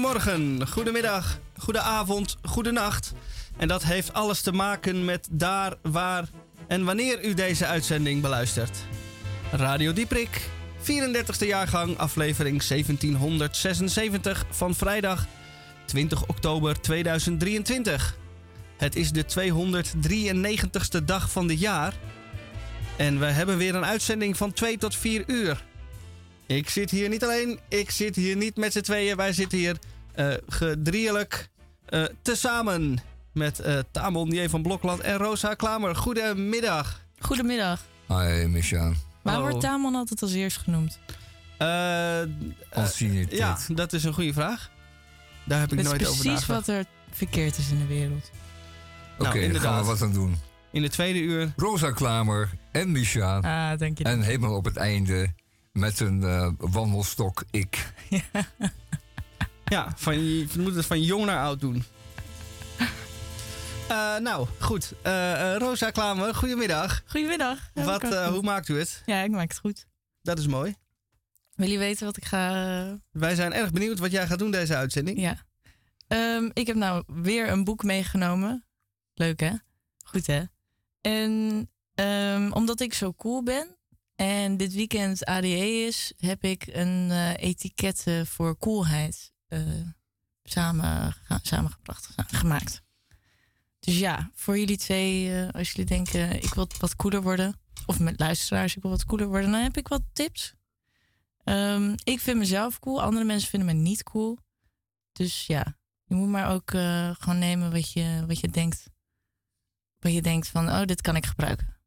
Goedemorgen, goedemiddag, goedenavond, goedenacht. En dat heeft alles te maken met daar, waar en wanneer u deze uitzending beluistert. Radio Dieprik, 34e jaargang, aflevering 1776 van vrijdag 20 oktober 2023. Het is de 293ste dag van dit jaar. En we hebben weer een uitzending van 2 tot 4 uur. Ik zit hier niet alleen, ik zit hier niet met z'n tweeën. Wij zitten hier uh, gedrieëlijk uh, tezamen met uh, Tamon J. van Blokland en Rosa Klamer. Goedemiddag. Goedemiddag. Hi, Misha. Waarom wordt Tamon altijd als eerst genoemd? ja, dat is een goede vraag. Daar heb ik nooit over nagedacht. precies wat er verkeerd is in de wereld. Oké, okay, nou, gaan we wat aan doen. In de tweede uur. Rosa Klamer en Misha. Ah, dank je. En helemaal op het einde met een uh, wandelstok ik. ja, van, je moet het van jong naar oud doen. Uh, nou, goed. Uh, Rosa Klamer, goedemiddag. Goedemiddag. Wat, hoe maakt u het? Ja, ik maak het goed. Dat is mooi. Wil je weten wat ik ga... Wij zijn erg benieuwd wat jij gaat doen deze uitzending. Ja. Um, ik heb nou weer een boek meegenomen. Leuk hè? Goed hè? En um, omdat ik zo cool ben, en dit weekend ADE is, heb ik een uh, etiket voor coolheid uh, samen, samengebracht, gemaakt. Dus ja, voor jullie twee, uh, als jullie denken ik wil wat cooler worden, of met luisteraars ik wil wat cooler worden, dan heb ik wat tips. Um, ik vind mezelf cool, andere mensen vinden me niet cool. Dus ja, je moet maar ook gewoon nemen wat je, wat je denkt. Wat je denkt van, oh, dit kan ik gebruiken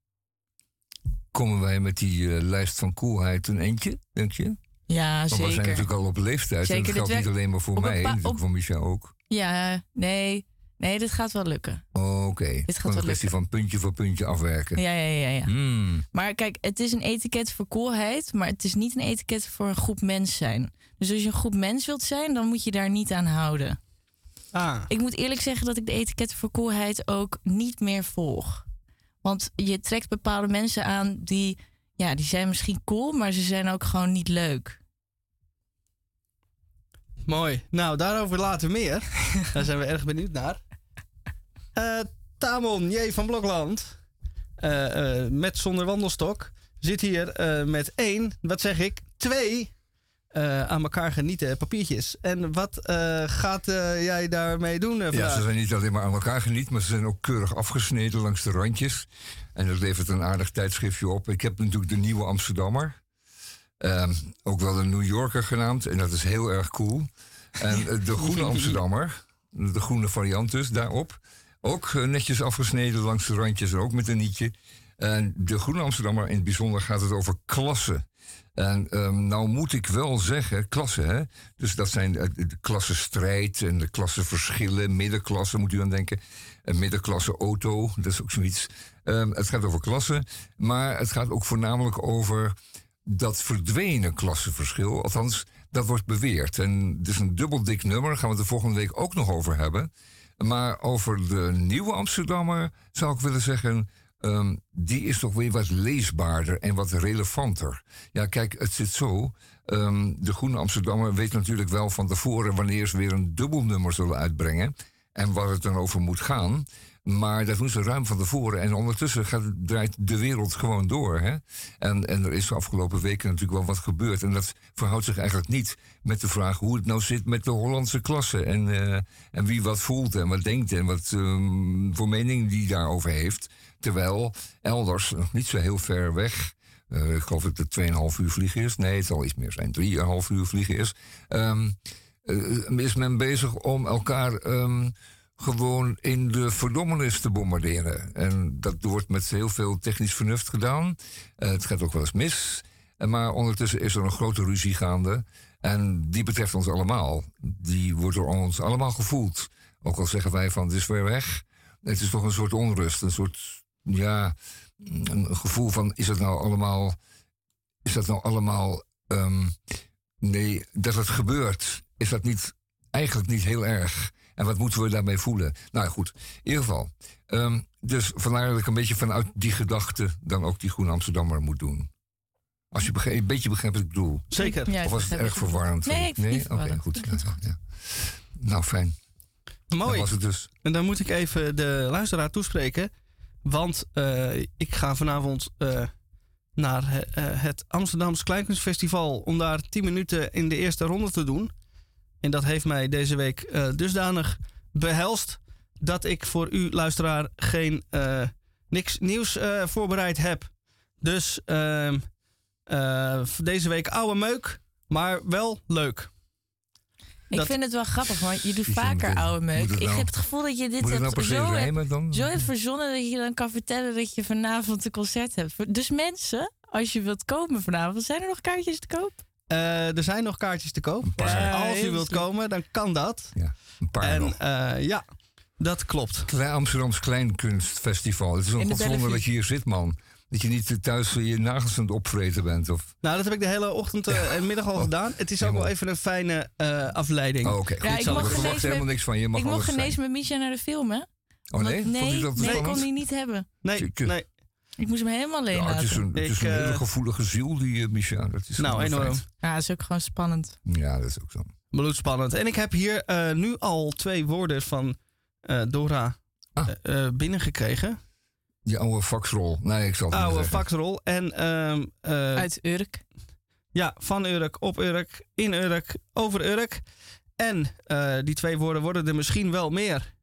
komen wij met die lijst van coolheid een eentje, denk je? Ja, Want zeker. we zijn natuurlijk al op leeftijd. Zeker, en dat geldt niet alleen maar voor mij, natuurlijk voor Micha ook. Ja, nee. Nee, dit gaat wel lukken. Oh, Oké. Okay. Dit gaat een kwestie van puntje voor puntje afwerken. Ja, ja, ja. ja. Mm. Maar kijk, het is een etiket voor coolheid, maar het is niet een etiket voor een groep mens zijn. Dus als je een groep mens wilt zijn, dan moet je daar niet aan houden. Ah. Ik moet eerlijk zeggen dat ik de etiketten voor coolheid ook niet meer volg. Want je trekt bepaalde mensen aan die, ja, die zijn misschien cool, maar ze zijn ook gewoon niet leuk. Mooi. Nou, daarover later meer. Daar zijn we erg benieuwd naar. Uh, Tamon J. van Blokland, uh, uh, met zonder wandelstok, zit hier met één, wat zeg ik, twee uh, aan elkaar genieten papiertjes. En wat uh, gaat uh, jij daarmee doen? ja, ze zijn niet alleen maar aan elkaar genieten, maar ze zijn ook keurig afgesneden langs de randjes. En dat levert een aardig tijdschriftje op. Ik heb natuurlijk de Nieuwe Amsterdammer. Ehm, ook wel een New Yorker genaamd. En dat is heel erg cool. En de Groene Amsterdammer, de groene variant dus, daarop. Ook netjes afgesneden langs de randjes en ook met een nietje. En de Groene Amsterdammer in het bijzonder gaat het over klassen. En um, nou moet ik wel zeggen, klassen, hè? Dus dat zijn de, de klassenstrijd en de klassenverschillen, middenklasse moet u aan denken. Een middenklasse auto, dat is ook zoiets. Um, het gaat over klassen, maar het gaat ook voornamelijk over dat verdwenen klassenverschil. Althans, dat wordt beweerd. En het is een dubbel dik nummer, daar gaan we het de volgende week ook nog over hebben. Maar over de nieuwe Amsterdammer zou ik willen zeggen Um, die is toch weer wat leesbaarder en wat relevanter. Ja, kijk, het zit zo. Um, de Groene Amsterdammer weet natuurlijk wel van tevoren wanneer ze weer een dubbelnummer zullen uitbrengen. En waar het dan over moet gaan. Maar dat doen ze ruim van tevoren. En ondertussen gaat, draait de wereld gewoon door. Hè? En, en er is de afgelopen weken natuurlijk wel wat gebeurd. En dat verhoudt zich eigenlijk niet met de vraag hoe het nou zit met de Hollandse klasse. En, uh, en wie wat voelt en wat denkt en wat um, voor mening die daarover heeft. Terwijl elders, nog niet zo heel ver weg, uh, ik geloof dat het 2,5 uur vliegen is. Nee, het zal iets meer zijn, 3,5 uur vliegen is. Um, uh, is men bezig om elkaar um, gewoon in de verdommenis te bombarderen. En dat wordt met heel veel technisch vernuft gedaan. Uh, het gaat ook wel eens mis. Maar ondertussen is er een grote ruzie gaande. En die betreft ons allemaal. Die wordt door ons allemaal gevoeld. Ook al zeggen wij van het is ver weg. Het is toch een soort onrust, een soort ja, een gevoel van: is het nou allemaal. Is dat nou allemaal. Um, nee, dat het gebeurt, is dat niet, eigenlijk niet heel erg. En wat moeten we daarmee voelen? Nou goed, in ieder geval. Um, dus vandaar dat ik een beetje vanuit die gedachte dan ook die Groene Amsterdammer moet doen. Als je begrijpt, een beetje begrijpt wat ik bedoel. Zeker. Ja, Of was het begrijp erg verwarrend? Nee, ik vind het niet Oké, goed. Ja, ja. Nou, fijn. Dat Mooi. was het dus. En dan moet ik even de luisteraar toespreken. Want eh, ik ga vanavond eh, naar eh, het Amsterdams Kleinkunstfestival. Om daar 10 minuten in de eerste ronde te doen. En dat heeft mij deze week dusdanig behelst. Dat ik voor u, luisteraar, geen niks nieuws voorbereid heb. Dus ehm, eh, deze week oude meuk. Maar wel leuk. Ik Dat- vind het wel grappig, want je doet vaker het- oude meuk. het Ik nou- heb het gevoel dat je dit het nou hebt se zo, hebt, rijmen dan? zo hebt verzonnen dat je dan kan vertellen dat je vanavond een concert hebt. Dus mensen, als je wilt komen vanavond, zijn er nog kaartjes te koop? Eh, er zijn nog kaartjes te koop. Dus als u heel wilt komen, dan kan dat. Ja, een paar nog. En eh, ja, dat klopt. Klein Amsterdams Kleinkunstfestival. Het is Bellevue. dat je hier zit, man. Dat je niet thuis je nagels aan het opvreten bent. Of... Nou, dat heb ik de hele ochtend eh, en middag al Oh, gedaan. Het is ook wel even een fijne eh, afleiding. Oh, oké. Ja, ik helemaal niks van je. mag ik mocht ineens met Misha naar de film, hè? Oh Omdat- nee? Nee, je dat nee, ik spannend? kon die niet hebben. nee, nee. Ik moest hem helemaal alleen Ja, het is een, het is Ik, een hele eh, gevoelige ziel, die uh, Micha. Dat is Nou, enorm. feit. Ja, dat is ook gewoon spannend. Ja, dat is ook zo. Bloedspannend. En ik heb hier eh, nu al twee woorden van eh, Dora Ah. binnengekregen. Die oude faxrol. Nee, ik zal het niet Oude zeggen. faxrol. En ehm, eh, Uit Urk. ja, van Urk, op Urk, in Urk, over Urk. En eh, die twee woorden worden er misschien wel meer.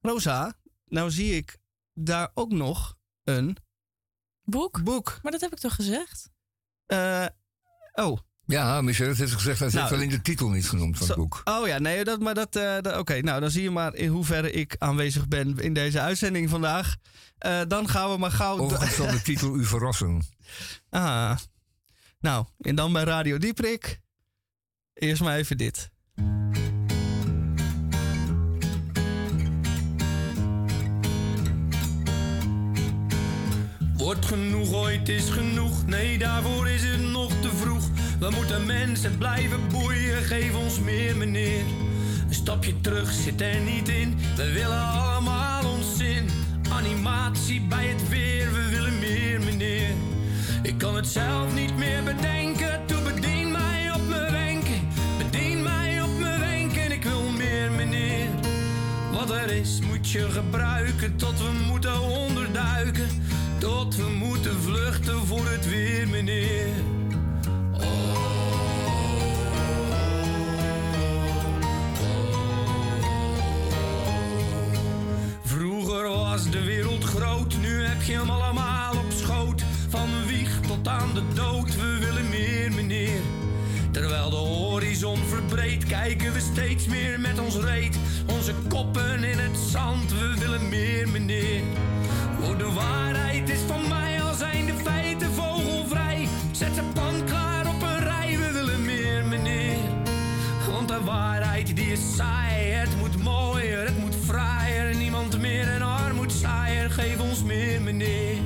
Rosa, nou zie ik daar ook nog een Boek? boek. Maar dat heb ik toch gezegd? Eh, oh. Ja, Michel, het heeft gezegd. Hij Nou, heeft alleen de titel niet genoemd van Zo- het boek. Oh ja, nee, dat, maar dat. eh, dat- Oké, nou dan zie je maar in hoeverre ik aanwezig ben in deze uitzending vandaag. Eh, dan gaan we maar gauw. Overigens zal de titel u verrassen. Ah. Nou, en dan bij Radio Dieprik. Eerst maar even dit. Wordt genoeg ooit is genoeg, nee daarvoor is het nog te vroeg. We moeten mensen blijven boeien, geef ons meer meneer. Een stapje terug zit er niet in, we willen allemaal ons zin. Animatie bij het weer, we willen meer meneer. Ik kan het zelf niet meer bedenken, toe bedien mij op mijn wenken. Bedien mij op mijn wenken, ik wil meer meneer. Wat er is moet je gebruiken tot we moeten onderduiken. Tot we moeten vluchten voor het weer, meneer. Was de wereld groot, nu heb je hem allemaal op schoot. Van wieg tot aan de dood, we willen meer, meneer. Terwijl de horizon verbreedt, kijken we steeds meer met ons reet. Onze koppen in het zand, we willen meer, meneer. Oh, de waarheid is van mij, al zijn de feiten vogelvrij. Zet ze pan klaar op een rij, we willen meer, meneer. Want de waarheid die is saai, het moet mooier, het moet fraaier. Niemand meer geef meneer.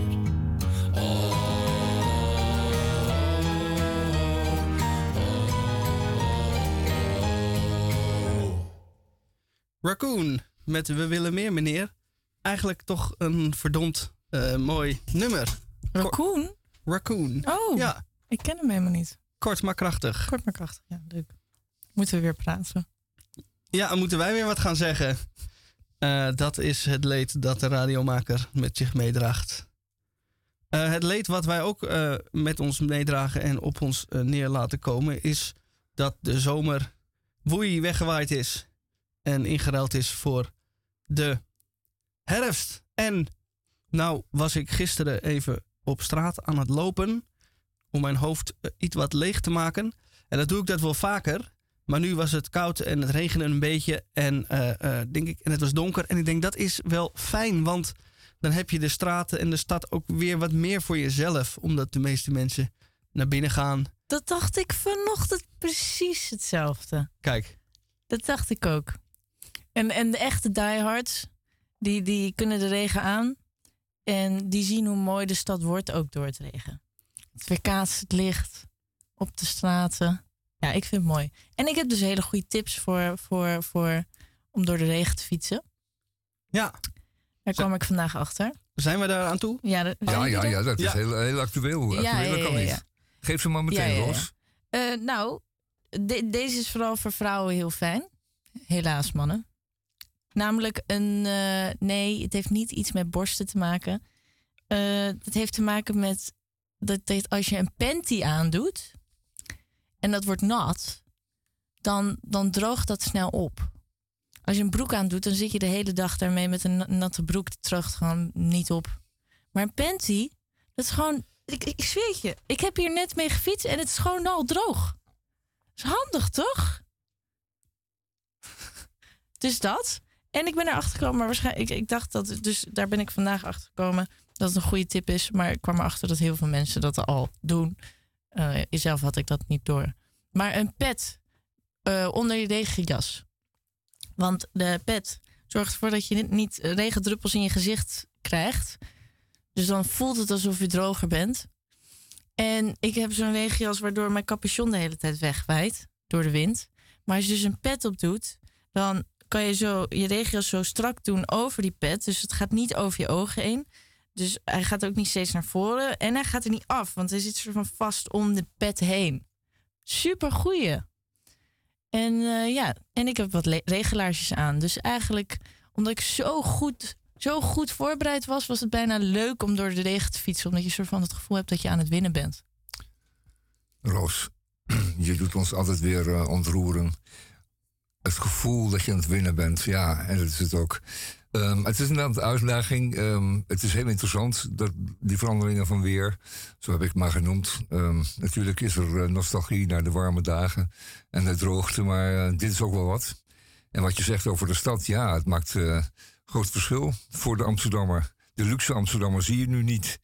Raccoon met We willen meer, meneer. Eigenlijk toch een verdomd eh, mooi nummer. Raccoon? Raccoon. Oh, Ja, ik ken hem helemaal niet. kort maar krachtig. Kort maar krachtig. Ja, leuk. Moeten we weer praten. Ja, dan moeten wij weer wat gaan zeggen. Eh, dat is het leed dat de radiomaker met zich meedraagt. Eh, het leed wat wij ook eh, met ons meedragen en op ons neer laten komen, is dat de zomer woei weggewaaid is en ingeruild is voor de herfst. En nou was ik gisteren even op straat aan het lopen om mijn hoofd iets wat leeg te maken. En dat doe ik dat wel vaker. Maar nu was het koud en het regende een beetje. En, eh, eh, denk ik, en het was donker. En ik denk dat is wel fijn. Want dan heb je de straten en de stad ook weer wat meer voor jezelf. Omdat de meeste mensen naar binnen gaan. Dat dacht ik vanochtend precies hetzelfde. Kijk, Dat dacht ik ook. En, en de echte diehards, die, die kunnen de regen aan. En die zien hoe mooi de stad wordt, ook door het regen. Het weerkaatst het licht op de straten. Ja, ik vind het mooi. En ik heb dus hele goede tips voor, voor, voor om door de regen te fietsen. ja, Daar kwam ik vandaag achter. zijn we daar aan toe? Ja, dat- Ja, ja, ja, dat is Ja. heel, heel actueel. Actueel ja, ja, kan ja, niet. Geef ze maar meteen, Ja, ja, ja. Roos. Eh, nou, de- deze is vooral voor vrouwen heel fijn. Helaas, mannen. Namelijk een. eh, nee, het heeft niet iets met borsten te maken. Eh, het heeft te maken met dat, dat als je een panty aandoet en dat wordt nat, dan, dan droogt dat snel op. Als je een broek aandoet, dan zit je de hele dag daarmee met een na- natte broek. Het droogt gewoon niet op. Maar een panty, dat is gewoon. Ik, ik zweer je, ik heb hier net mee gefietst en het is gewoon al droog. is handig, toch? dus dat. En ik ben erachter gekomen, maar waarschijnlijk, ik, ik dacht dat, dus daar ben ik vandaag achter gekomen dat het een goede tip is. Maar ik kwam erachter dat heel veel mensen dat al doen. Eh zelf had ik dat niet door. Maar een pet eh, onder je regenjas. Want de pet zorgt ervoor dat je niet- regendruppels in je gezicht krijgt. Dus dan voelt het alsof je droger bent. En ik heb zo'n regenjas waardoor mijn capuchon de hele tijd wegwaait door de wind. Maar als je dus een pet op doet, dan kan je zo je regenjas zo strak doen over die pet. Dus het gaat niet over je ogen heen. Dus hij gaat ook niet steeds naar voren. En hij gaat er niet af, want hij zit soort van vast om de pet heen. Super goeie. En eh, ja, en ik heb wat regelaarsjes aan. Dus eigenlijk, omdat ik zo goed, zo goed voorbereid was, was het bijna leuk om door de regen te fietsen. Omdat je soort van het gevoel hebt dat je aan het winnen bent. Roos, je doet ons altijd weer eh, ontroeren. Het gevoel dat je aan het winnen bent, ja, en dat is het ook. Ehm, het is inderdaad een uitdaging. Ehm, het is heel interessant, dat, die veranderingen van weer. Zo heb ik het maar genoemd. Ehm, natuurlijk is er eh, nostalgie naar de warme dagen en de droogte, maar eh, dit is ook wel wat. En wat je zegt over de stad, ja, het maakt eh, groot verschil voor de Amsterdammer. De luxe Amsterdammer zie je nu niet.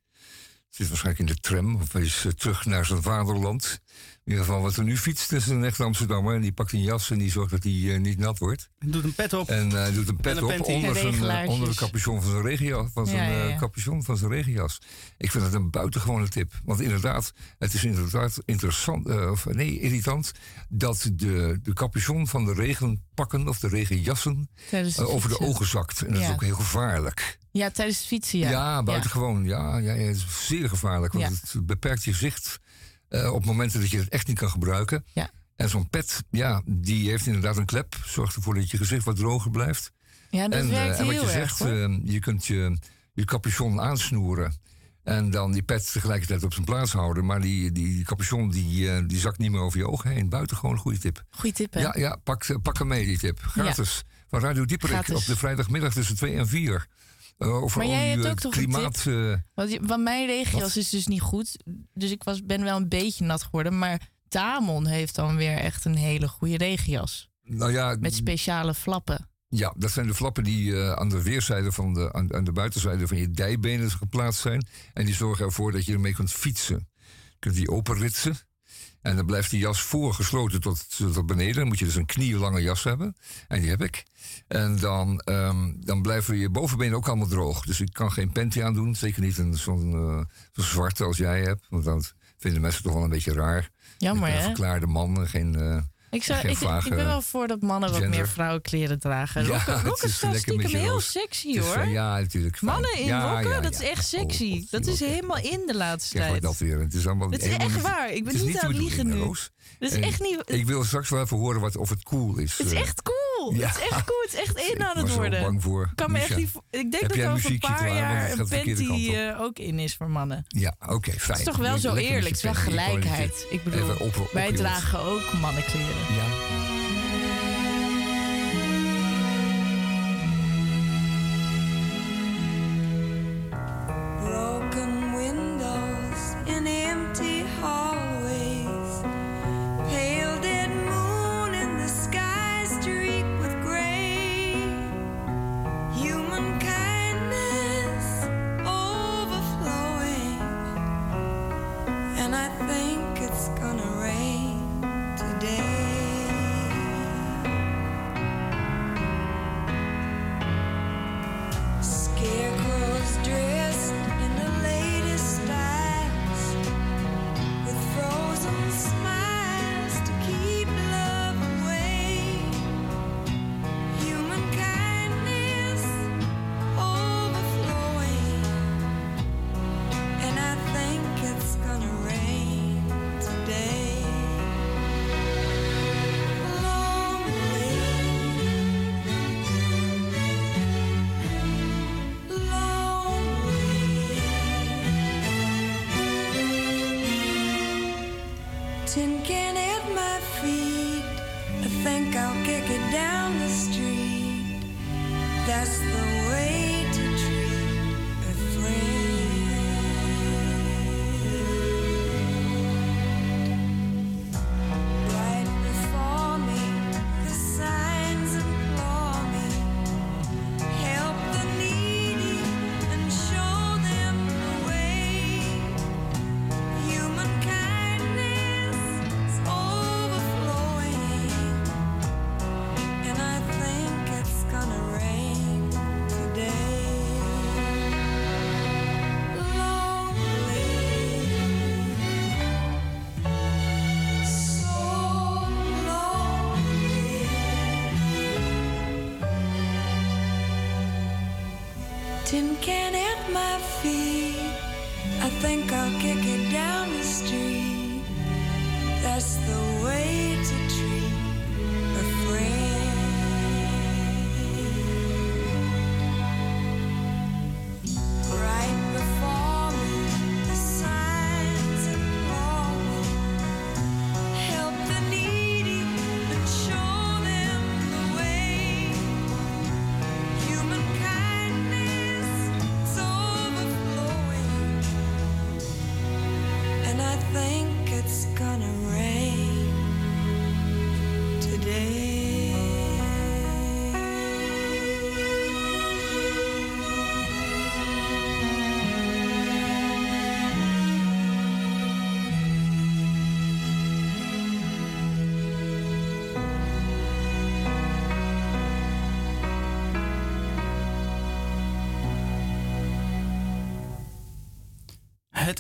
Zit waarschijnlijk in de tram of is terug naar zijn vaderland. In ieder geval, wat er nu fietst, is een echte Amsterdammer. En die pakt een jas en die zorgt dat hij eh, niet nat wordt. Doet een pet op. En hij doet een pet een op onder En zijn, eh, onder de capuchon van zijn, regenjas, van zijn Ja, ja, eh, ja. capuchon van zijn regenjas. Ik vind het een buitengewone tip. Want inderdaad, het is inderdaad interessant, eh, of nee, irritant... dat de, de capuchon van de regenpakken of de regenjassen eh, over de ogen zakt. En dat is ook heel gevaarlijk. Ja, tijdens het fietsen, ja. Ja, buitengewoon. Ja. Ja, ja, het is zeer gevaarlijk. Want Ja. het beperkt je zicht eh, op momenten dat je het echt niet kan gebruiken. Ja. En zo'n pet, ja, die heeft inderdaad een klep. Zorgt ervoor dat je gezicht wat droger blijft. Ja, dat en, eh, werkt en wat heel je erg, zegt, eh, je kunt je, je capuchon aansnoeren. En dan die pet tegelijkertijd op zijn plaats houden. Maar die, die capuchon die, die zakt niet meer over je ogen heen. Buitengewoon een goede tip. Goeie tip, hè? Ja, ja pak, pak hem mee, die tip. Gratis. Van Radio Dieperik op de vrijdagmiddag tussen 2 en 4. Over Maar jij hebt ook toch een klimaat... eh, Want, mijn regenjas Wat? is dus niet goed. Dus ik was, ben wel een beetje nat geworden. Maar Tamon heeft dan weer echt een hele goede regenjas. nou ja, Met speciale flappen. ja, dat zijn de flappen die eh, aan de weerszijde van de, aan, aan de buitenzijde van je dijbenen geplaatst zijn. En die zorgen ervoor dat je ermee kunt fietsen. Je kunt die openritsen. En dan blijft die jas voorgesloten tot, tot beneden. Dan moet je dus een knielange jas hebben. En die heb ik. En dan, ehm, dan blijven je bovenbenen ook allemaal droog. Dus ik kan geen panty aandoen. Zeker niet een zo'n eh, zo'n zwarte als jij hebt. Want dat vinden mensen toch wel een beetje raar. Jammer, ben een hè? verklaarde man. en Geen, eh, Ik, zou, ik, ik ben wel voor dat mannen wat meer vrouwenkleren dragen. Ja, rokken rokken is stiekem heel sexy, hoor. eh, ja, natuurlijk. fijn. Mannen in Ja, rokken, ja, dat is echt Oh, sexy. God, dat is helemaal in de laatste tijd. dat weer. Het is allemaal Het is echt niet- waar. Ik ben niet aan het liegen nu. Dat is En echt niet... Ik wil straks wel even horen wat, of het cool is. Het is eh. echt cool. Ja. Het is echt cool. Het is echt in Ik aan het worden. bang voor. Ik kan me echt niet... Ik denk Heb dat er over een paar jaar een panty kant eh, ook in is voor mannen. Ja, oké, fijn. Het is toch wel zo eerlijk. Het is wel. Ik gelijkheid. Ik bedoel, even op- op- wij dragen ook mannenkleren. Ja.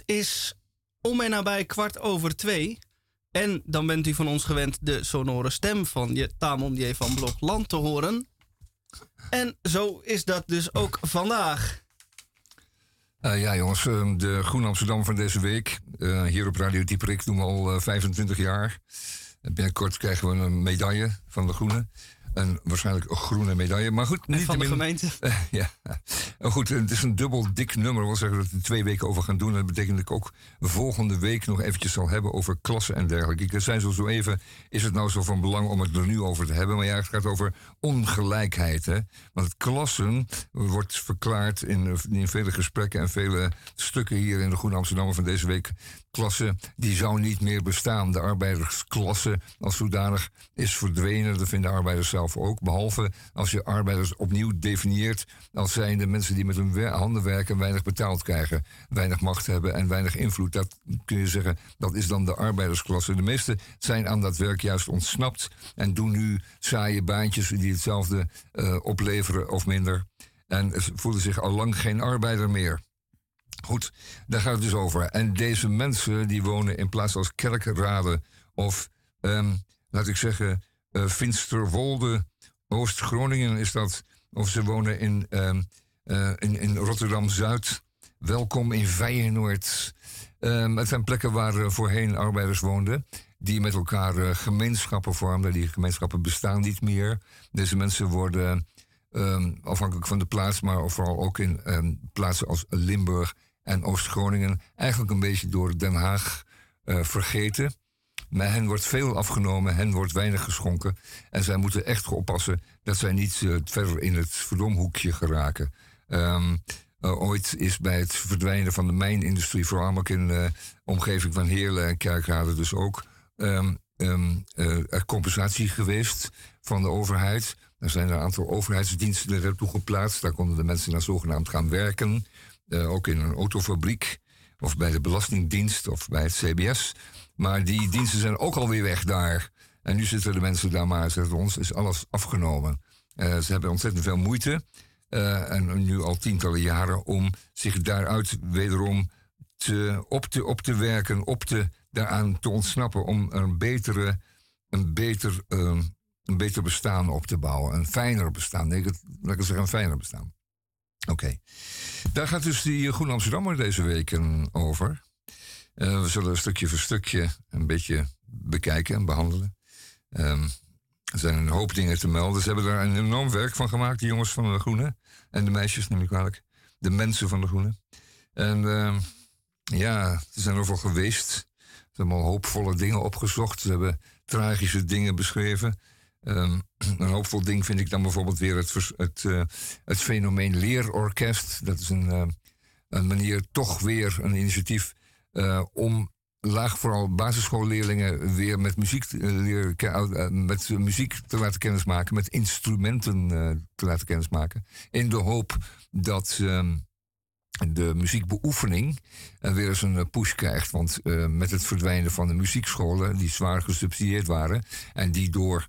Het is om en nabij kwart over twee. En dan bent u van ons gewend de sonore stem van je Tamon J. van Blok Land te horen. En zo is dat dus ook vandaag. Eh, ja, jongens, eh, de Groene Amsterdam van deze week. eh, hier op Radio Dieperik doen we al eh, 25 jaar. En binnenkort krijgen we een medaille van de Groene. En waarschijnlijk een groene medaille. Maar goed, niet van de gemeente. Ja, goed, het is een dubbel dik nummer. wil zeggen dat we er twee weken over gaan doen. En dat betekent dat ik ook volgende week nog eventjes zal hebben over klassen en dergelijke. Ik zei zo, zo even, is het nou zo van belang om het er nu over te hebben? Maar ja, het gaat over ongelijkheid. Hè? Want het klassen wordt verklaard in, in vele gesprekken en vele stukken hier in de Groene Amsterdammer van deze week. Klasse, die zou niet meer bestaan. De arbeidersklasse als zodanig is verdwenen. Dat vinden arbeiders zelf ook. Behalve als je arbeiders opnieuw definieert als zijnde mensen die met hun handen werken en weinig betaald krijgen, weinig macht hebben en weinig invloed. Dat kun je zeggen, dat is dan de arbeidersklasse. De meesten zijn aan dat werk juist ontsnapt en doen nu saaie baantjes die hetzelfde eh, opleveren of minder. En voelen zich al lang geen arbeider meer. Goed, daar gaat het dus over. En deze mensen die wonen in plaats als Kerkrade of, ehm, laat ik zeggen, eh Finsterwolde, Oost-Groningen is dat. Of ze wonen in, ehm, eh, in, in Rotterdam-Zuid. Welkom in Feyenoord. Ehm, het zijn plekken waar eh, voorheen arbeiders woonden. Die met elkaar gemeenschappen vormden. Die gemeenschappen bestaan niet meer. Deze mensen worden afhankelijk van de plaats, maar vooral ook in plaatsen als Limburg en Oost-Groningen, eigenlijk een beetje door Den Haag eh, vergeten. Maar hen wordt veel afgenomen, hen wordt weinig geschonken. En zij moeten echt oppassen dat zij niet eh, verder in het verdomhoekje geraken. Ehm, eh, ooit is bij het verdwijnen van de mijnindustrie, vooral ook in de omgeving van Heerlen en Kerkrade dus ook, ehm, ehm, eh, er compensatie geweest van de overheid. Er zijn een aantal overheidsdiensten naartoe geplaatst. Daar konden de mensen naar zogenaamd gaan werken. Eh, ook in een autofabriek of bij de Belastingdienst of bij het CBS. Maar die diensten zijn ook alweer weg daar. En nu zitten de mensen daar maar, zegt ons, is alles afgenomen. Eh, ze hebben ontzettend veel moeite. eh, en nu al tientallen jaren om zich daaruit wederom te, op, te, op te werken, op te, daaraan te ontsnappen. Om een, betere, een, beter, ehm, een beter bestaan op te bouwen. Een fijner bestaan. Nee, laat ik zeggen, een fijner bestaan. Oké. Daar gaat dus die Groene Amsterdammer deze week over. Eh, we zullen stukje voor stukje een beetje bekijken en behandelen. Ehm, er zijn een hoop dingen te melden. Ze hebben daar een enorm werk van gemaakt, die jongens van de Groene. En de meisjes, neem ik kwalijk. De mensen van de Groene. En ehm, ja, ze zijn overal geweest. Ze hebben al hoopvolle dingen opgezocht. Ze hebben tragische dingen beschreven. Ehm, een hoopvol ding vind ik dan bijvoorbeeld weer het, het, uh, het fenomeen leerorkest. Dat is een, uh, een manier, toch weer een initiatief uh, om laag vooral basisschoolleerlingen weer met muziek, leren, met muziek te laten kennismaken, met instrumenten te laten kennismaken. In de hoop dat um, de muziekbeoefening weer eens een push krijgt. Want met het verdwijnen van de muziekscholen, die zwaar gesubsidieerd waren en die door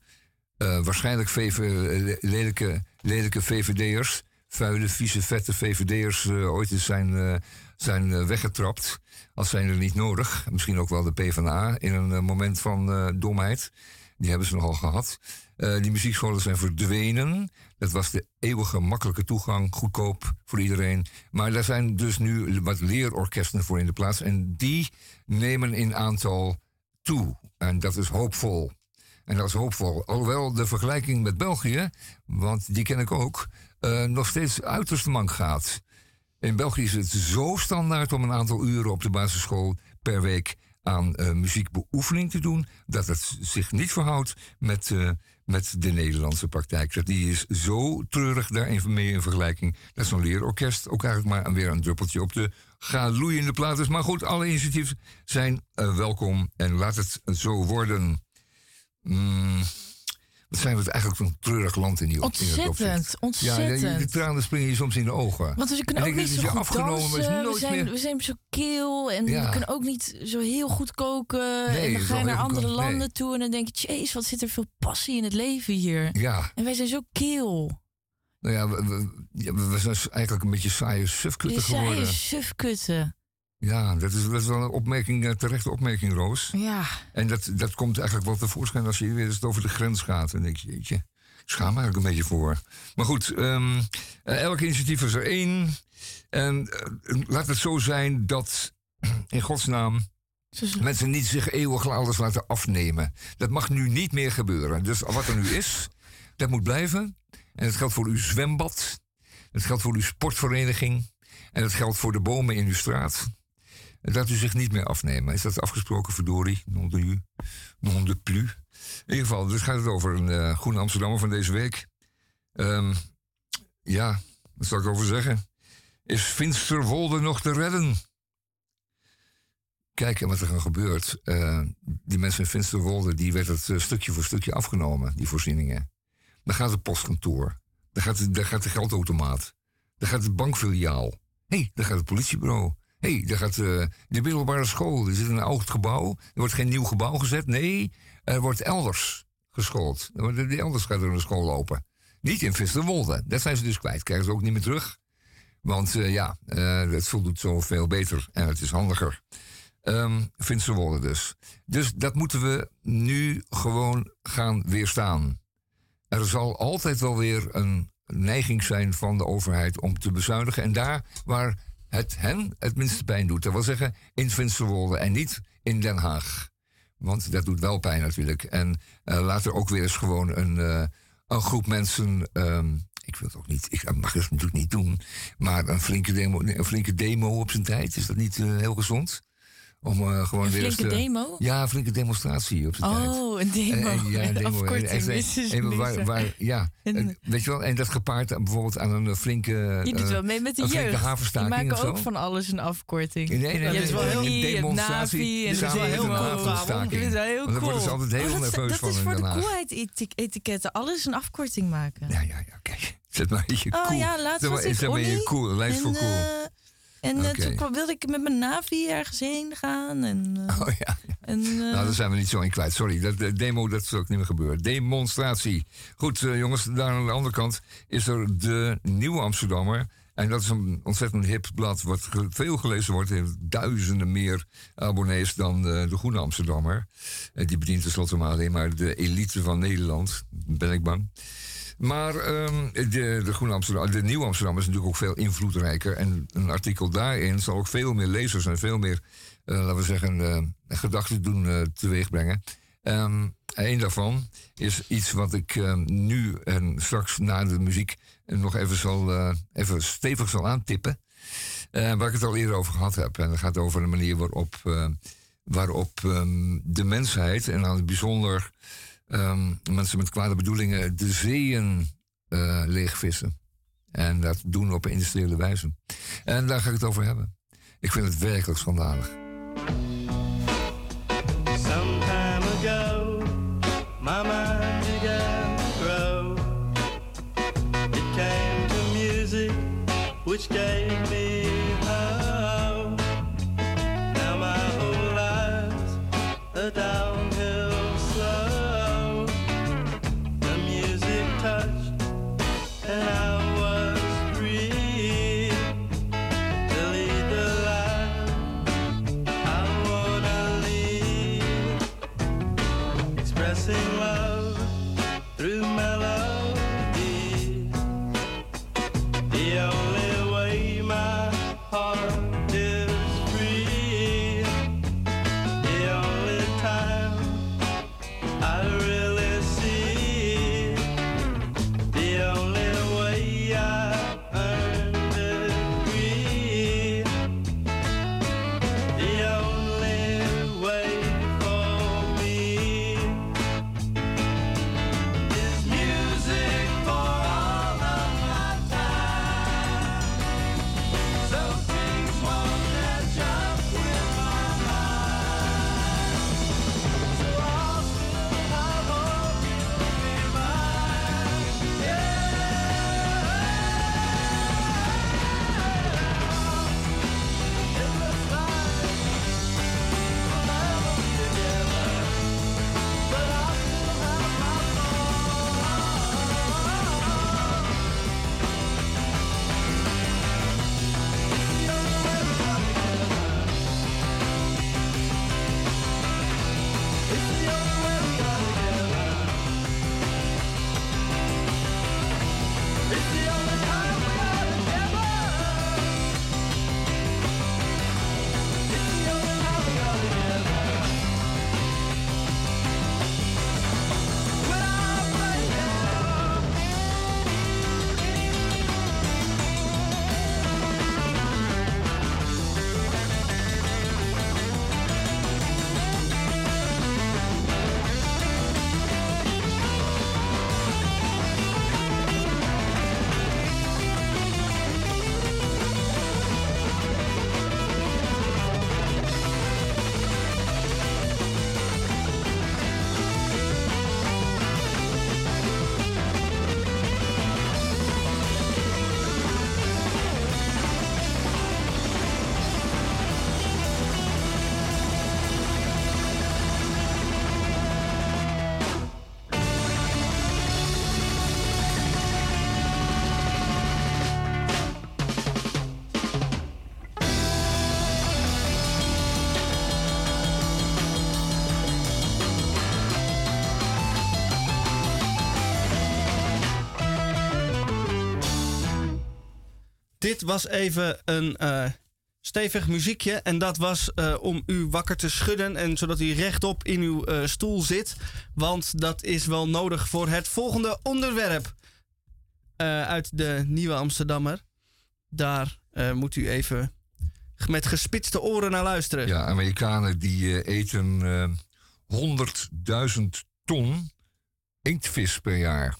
waarschijnlijk VV, eh, lelijke, lelijke VVD'ers, vuile, vieze, vette VVD'ers uh, ooit eens zijn, zijn weggetrapt. Als zijn er niet nodig. Misschien ook wel de PvdA in een moment van domheid. Die hebben ze nogal gehad. die muziekscholen zijn verdwenen. Dat was de eeuwige makkelijke toegang, goedkoop voor iedereen. Maar daar zijn dus nu wat leerorkesten voor in de plaats. En die nemen in aantal toe. En dat is hoopvol. En dat is hoopvol. Alhoewel de vergelijking met België, want die ken ik ook, uh, nog steeds uiterst mank gaat. In België is het zo standaard om een aantal uren op de basisschool per week aan uh, muziekbeoefening te doen, dat het zich niet verhoudt met, uh, met de Nederlandse praktijk. Dat die is zo treurig daarin mee in vergelijking. Dat zo'n leerorkest ook eigenlijk maar weer een druppeltje op de galoeiende plaat is. Maar goed, alle initiatieven zijn welkom en laat het zo worden. Mm, wat zijn we eigenlijk een treurig land in die Ontzettend, ontzettend. Ja, de, tranen springen je soms in de ogen. Want we kunnen ook niet zo goed dansen. We zijn, we zijn zo keel en we kunnen ook niet zo heel goed koken. Nee, en dan ga je naar andere landen toe en dan denk je... Jeez, wat zit er veel passie in het leven hier. Ja. En wij zijn zo keel. Nou ja, we, we, we zijn eigenlijk een beetje saaie sufkutten geworden. Saaie sufkutten. Ja, dat is, dat is wel een opmerking, een terechte opmerking, Roos. Ja. En dat, dat komt eigenlijk wel tevoorschijn als je weer eens over de grens gaat. En denk je, jeetje, ik schaam me eigenlijk een beetje voor. Maar goed, um, elk initiatief is er één. En uh, laat het zo zijn dat, in godsnaam, mensen niet zich eeuwig alles laten afnemen. Dat mag nu niet meer gebeuren. Dus wat er nu is, dat moet blijven. En dat geldt voor uw zwembad. Dat geldt voor uw sportvereniging. En dat geldt voor de bomen in uw straat. Dat u zich niet meer afnemen. Is dat afgesproken, verdorie? Non de u, non de plus. In ieder geval, dus gaat het over een uh, Groene Amsterdammer van deze week. Um, ja, wat zal ik over zeggen? Is Finsterwolde nog te redden? Kijken wat er dan gebeurt. Uh, die mensen in Finsterwolde, die werd het uh, stukje voor stukje afgenomen, die voorzieningen. Dan gaat het postkantoor. Dan gaat, de, gaat de geldautomaat. Dan gaat het bankfiliaal. Hé, hey, dan gaat het politiebureau hé, hey, gaat uh, de middelbare school. Er zit een oud gebouw. Er wordt geen nieuw gebouw gezet. Nee, er wordt elders geschoold. Elders gaat er een school lopen. Niet in Visserwolde. Dat zijn ze dus kwijt. Krijgen ze ook niet meer terug. Want uh, ja, uh, het voldoet zoveel beter en het is handiger. Um, Finsterwolde dus. Dus dat moeten we nu gewoon gaan weerstaan. Er zal altijd wel weer een neiging zijn van de overheid om te bezuinigen. En daar waar het hen het minste pijn doet. Dat wil zeggen in Finsterwolde en niet in Den Haag. Want dat doet wel pijn natuurlijk. En uh, laat er ook weer eens gewoon een, uh, een groep mensen. Um, ik wil het ook niet, ik mag het natuurlijk niet doen. Maar een flinke demo, een flinke demo op zijn tijd, is dat niet uh, heel gezond? Om uh, gewoon een weer flinke demo? Ja, een flinke demonstratie op zijn oh, tijd. Oh, een demo. En, ja, een demo. En, en, waar, waar, ja, en, weet je wel, en dat gepaard bijvoorbeeld aan een flinke... Je doet wel mee met de jeugd. Die maken ook van alles een afkorting. Nee, nee, nee. Je wel heel een demonstratie. en dat is wel heel cool. Dat is heel cool. Dan worden ze altijd heel nerveus van Dat is voor de coolheid-etiketten. Alles een afkorting maken. Ja, ja, ja. Kijk, zet maar een beetje cool. Oh ja, laatst was ik cool. Lijst voor cool. Eh, en uh, toen wilde ik met mijn Navi ergens heen gaan. En, uh, oh ja. En, uh, nou, daar zijn we niet zo in kwijt. Sorry, dat, de demo, dat is ook niet meer gebeuren. Demonstratie. Goed, jongens, daar aan de andere kant is er de Nieuwe Amsterdammer. En dat is een ontzettend hip blad wat veel gelezen wordt. Heeft duizenden meer abonnees dan de Groene Amsterdammer. die bedient tenslotte maar alleen maar de elite van Nederland. Ben ik bang. Maar um, de, de Amsterdam, de Nieuwe Amsterdam is natuurlijk ook veel invloedrijker. En een artikel daarin zal ook veel meer lezers en veel meer, uh, laten we zeggen, uh, gedachten doen uh, teweegbrengen. Um, een daarvan is iets wat ik nu en straks na de muziek nog even, zal, even stevig zal aantippen. waar ik het al eerder over gehad heb. En dat gaat over de manier waarop waarop ehm, de mensheid, en dan bijzonder ehm, mensen met kwade bedoelingen, de zeeën uh, leegvissen. En dat doen op een industriële wijze. En daar ga ik het over hebben. Ik vind het werkelijk schandalig. Dit was even een uh, stevig muziekje. En dat was uh, om u wakker te schudden. En zodat u rechtop in uw uh, stoel zit. Want dat is wel nodig voor het volgende onderwerp. uit de Nieuwe Amsterdammer. Daar moet u even met gespitste oren naar luisteren. Ja, Amerikanen die eten 100.000 ton inktvis per jaar.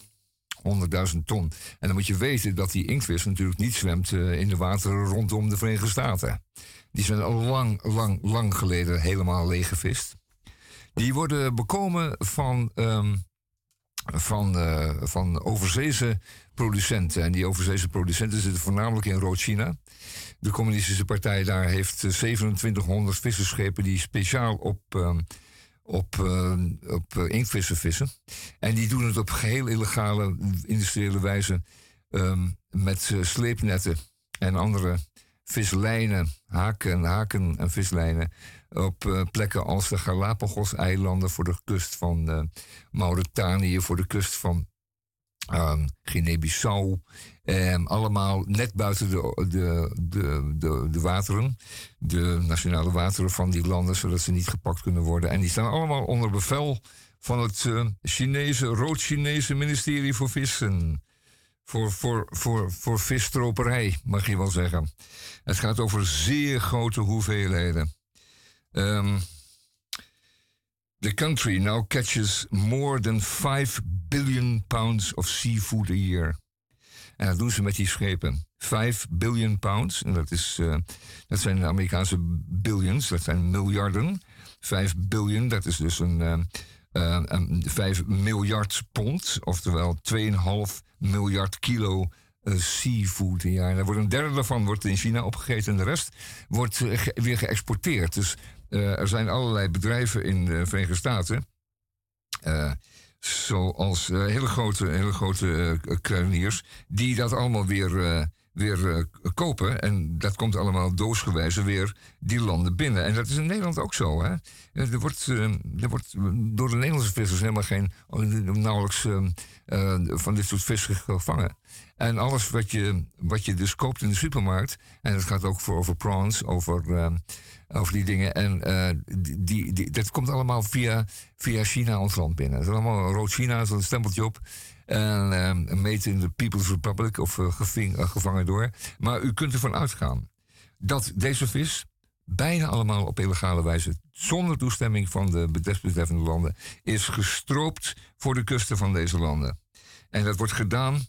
100.000 ton. En dan moet je weten dat die inktvis natuurlijk niet zwemt uh, in de wateren rondom de Verenigde Staten. Die zijn al lang, lang, lang geleden helemaal leeggevist. Die worden bekomen van, um, van, uh, van overzeese producenten. En die overzeese producenten zitten voornamelijk in Rood-China. De communistische partij daar heeft 2700 visserschepen die speciaal op... Um, op, uh, op uh, inktvissen vissen. En die doen het op geheel illegale industriële wijze um, met uh, sleepnetten en andere vislijnen, haken, haken en vislijnen op plekken als de Galapagos-eilanden voor de kust van Mauritanië, voor de kust van um, Guinea-Bissau. Um, allemaal net buiten de, de, de, de, de wateren, de nationale wateren van die landen, zodat ze niet gepakt kunnen worden. En die staan allemaal onder bevel van het uh, Chinese, Rood-Chinese ministerie voor Vissen. Voor, voor, voor, voor visstroperij, mag je wel zeggen. Het gaat over zeer grote hoeveelheden. Um, The country now catches more than 5 billion pounds of seafood a year. En dat doen ze met die schepen. 5 billion pounds, en dat, is, uh, dat zijn Amerikaanse billions, dat zijn miljarden. 5 billion, dat is dus een, uh, een 5 miljard pond, oftewel 2,5 miljard kilo seafood een jaar. Daar wordt een derde daarvan wordt in China opgegeten en de rest wordt weer geëxporteerd. Dus er zijn allerlei bedrijven in de Verenigde Staten zoals uh, hele grote, hele grote kruiniers, die dat allemaal weer, weer kopen. En dat komt allemaal doosgewijze weer die landen binnen. En dat is in Nederland ook zo. Hè? Er, wordt, er wordt door de Nederlandse vissers helemaal geen, nauwelijks van dit soort vis gevangen. En alles wat je, wat je dus koopt in de supermarkt, en dat gaat ook voor over prawns, over over die dingen. En uh, die, die, dat komt allemaal via, via China ons land binnen. Het is allemaal rood China, zo'n stempeltje op. En uh, made in the People's Republic of geving, gevangen door. Maar u kunt ervan uitgaan dat deze vis bijna allemaal op illegale wijze, zonder toestemming van de desbetreffende landen, is gestroopt voor de kusten van deze landen. En dat wordt gedaan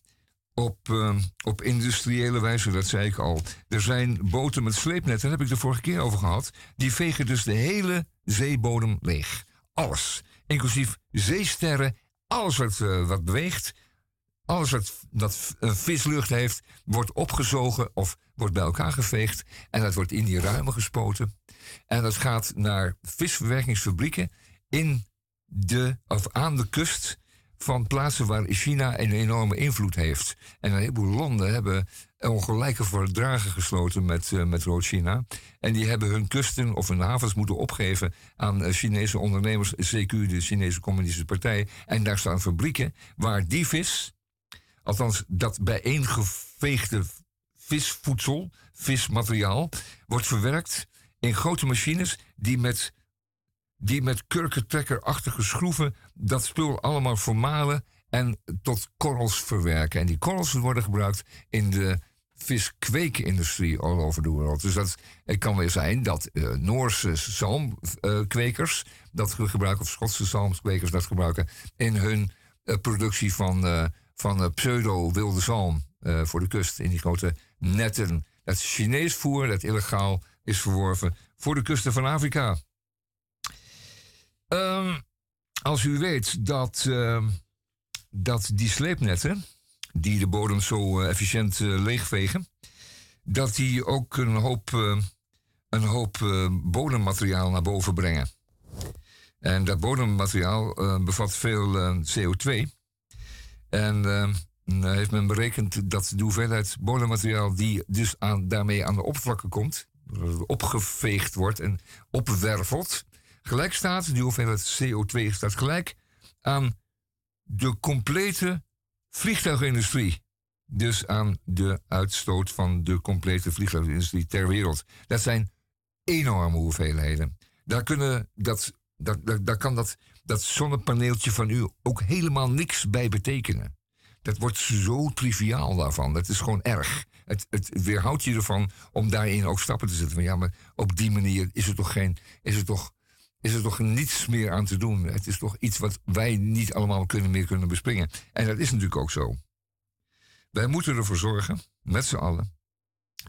op, uh, op industriële wijze, dat zei ik al. Er zijn boten met sleepnetten, daar heb ik de vorige keer over gehad. Die vegen dus de hele zeebodem leeg. Alles. Inclusief zeesterren, alles wat, uh, wat beweegt. Alles wat, dat een vislucht heeft, wordt opgezogen of wordt bij elkaar geveegd. En dat wordt in die ruimen gespoten. En dat gaat naar visverwerkingsfabrieken in de, of aan de kust van plaatsen waar China een enorme invloed heeft. En een heleboel landen hebben ongelijke verdragen gesloten met, uh, met Rood-China. En die hebben hun kusten of hun havens moeten opgeven aan uh, Chinese ondernemers, CQ, de Chinese Communistische Partij. En daar staan fabrieken waar die vis, althans dat bijeengeveegde visvoedsel, vismateriaal, wordt verwerkt in grote machines die met die met kurkentrekkerachtige schroeven dat spul allemaal vermalen en tot korrels verwerken. En die korrels worden gebruikt in de viskweekindustrie all over the world. Dus dat, het kan weer zijn dat uh, Noorse zalmkwekers dat gebruiken, of Schotse zalmkwekers dat gebruiken in hun uh, productie van, uh, van pseudo-wilde zalm voor de kust in die grote netten. Dat Chinees voer dat illegaal is verworven voor de kusten van Afrika. Um, als u weet dat, uh, dat die sleepnetten, die de bodem zo uh, efficiënt uh, leegvegen, dat die ook een hoop, een hoop bodemmateriaal naar boven brengen. En dat bodemmateriaal bevat veel CO2. En heeft men berekend dat de hoeveelheid bodemmateriaal die dus aan, daarmee aan de oppervlakte komt, opgeveegd wordt en opwervelt, gelijk staat, die hoeveelheid CO2 staat gelijk aan de complete vliegtuigindustrie. Dus aan de uitstoot van de complete vliegtuigindustrie ter wereld. Dat zijn enorme hoeveelheden. Daar, kunnen dat, dat, daar kan dat, dat zonnepaneeltje van u ook helemaal niks bij betekenen. Dat wordt zo triviaal daarvan. Dat is gewoon erg. Het, het weerhoudt je ervan om daarin ook stappen te zetten. Van ja, maar op die manier is het toch geen. Is het toch is er toch niets meer aan te doen. Het is toch iets wat wij niet allemaal kunnen, meer kunnen bespringen. En dat is natuurlijk ook zo. Wij moeten ervoor zorgen, met z'n allen,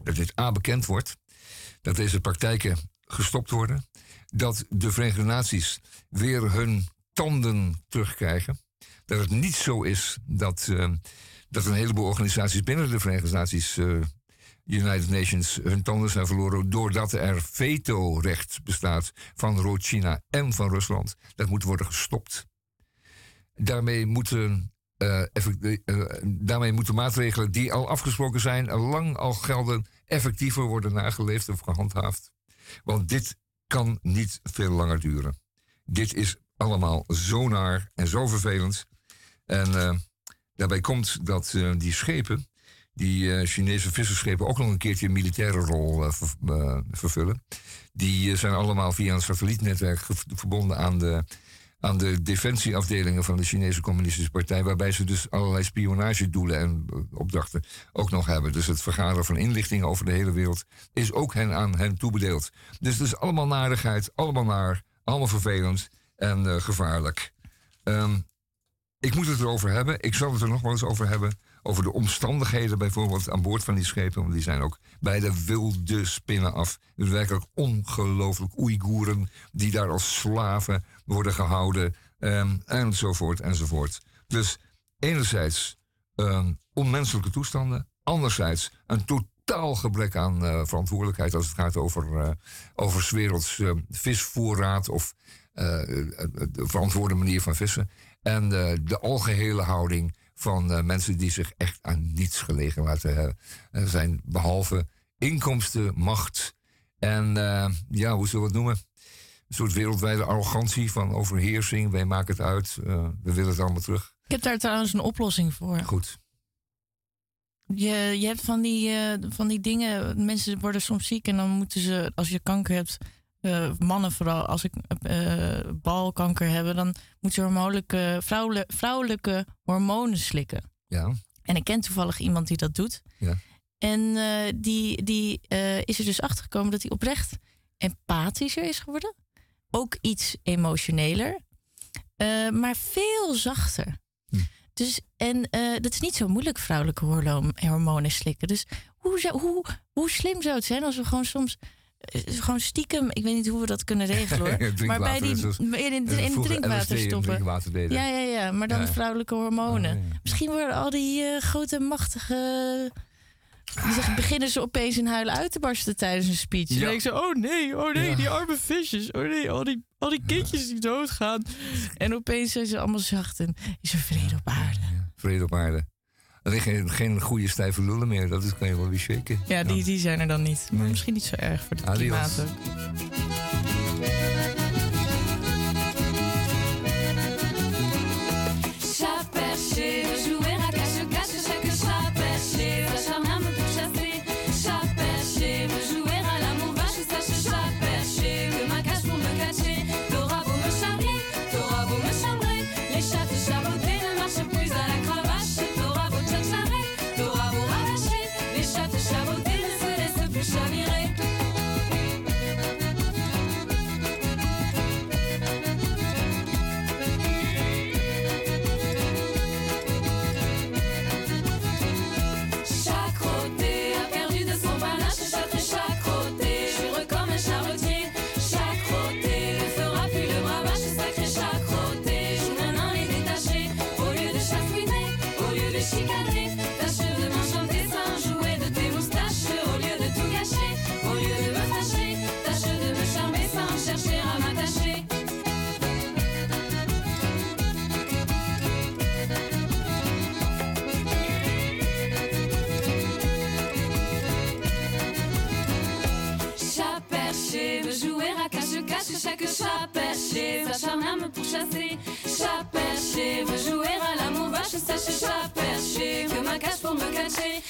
dat dit A bekend wordt, dat deze praktijken gestopt worden, dat de Verenigde Naties weer hun tanden terugkrijgen, dat het niet zo is dat, uh, dat een heleboel organisaties binnen de Verenigde Naties uh, United Nations hun tanden zijn verloren doordat er veto-recht bestaat van Rood-China en van Rusland. Dat moet worden gestopt. Daarmee moeten, uh, uh, daarmee moeten maatregelen die al afgesproken zijn, lang al gelden, effectiever worden nageleefd of gehandhaafd. Want dit kan niet veel langer duren. Dit is allemaal zo naar en zo vervelend. En daarbij komt dat die schepen die uh, Chinese visserschepen ook nog een keertje een militaire rol ver, uh, vervullen. Die zijn allemaal via een satellietnetwerk verbonden aan de, aan de defensieafdelingen van de Chinese Communistische Partij, waarbij ze dus allerlei spionagedoelen en opdrachten ook nog hebben. Dus het vergaren van inlichtingen over de hele wereld is ook hen aan hen toebedeeld. Dus het is allemaal narigheid, allemaal naar, allemaal vervelend. en gevaarlijk. Ehm, ik moet het erover hebben. Ik zal het er nog wel eens over hebben. Over de omstandigheden bijvoorbeeld aan boord van die schepen. Want die zijn ook bij de wilde spinnen af. Dus werkelijk ongelooflijk Oeigoeren die daar als slaven worden gehouden. Um, enzovoort enzovoort. Dus enerzijds um, onmenselijke toestanden. Anderzijds een totaal gebrek aan uh, verantwoordelijkheid als het gaat over, uh, over werelds uh, visvoorraad of de verantwoorde manier van vissen. En de algehele houding van mensen die zich echt aan niets gelegen laten zijn, behalve inkomsten, macht en ja, hoe zullen we het noemen? Een soort wereldwijde arrogantie van overheersing. Wij maken het uit, we willen het allemaal terug. Ik heb daar trouwens een oplossing voor. Goed. Je, je hebt van die, van die dingen, mensen worden soms ziek en dan moeten ze, als je kanker hebt, uh, mannen vooral, als ik uh, balkanker hebben, dan moeten ze hormonelijke, vrouwelijke, vrouwelijke hormonen slikken. Ja. En ik ken toevallig iemand die dat doet. Ja. En die, die is er dus achtergekomen dat hij oprecht empathischer is geworden. Ook iets emotioneler, maar veel zachter. Dus, en dat is niet zo moeilijk, vrouwelijke hormonen slikken. Dus hoe, zou, hoe, hoe slim zou het zijn als we gewoon soms gewoon stiekem, ik weet niet hoe we dat kunnen regelen hoor. maar bij die dus, in, in, drinkwater stoppen. Ja, ja, ja, maar dan ja. vrouwelijke hormonen. Oh, ja. Misschien worden al die uh, grote, machtige. Die beginnen ze opeens in huilen uit te barsten tijdens een speech. Ja. Dan denk ze: oh nee, oh nee, die arme visjes. Oh nee, al die al die kindjes die doodgaan. En opeens zijn ze allemaal zacht en is er vrede op aarde. vrede op aarde. Er is geen, goede stijve lullen meer, dat is, kan je wel weer shaken. Ja, die, die zijn er dan niet. Maar misschien niet zo erg voor het klimaat ook. Pourchasser. Chat perché jouer à l'amour vache sèche. Chat perché que ma cache pour me cacher.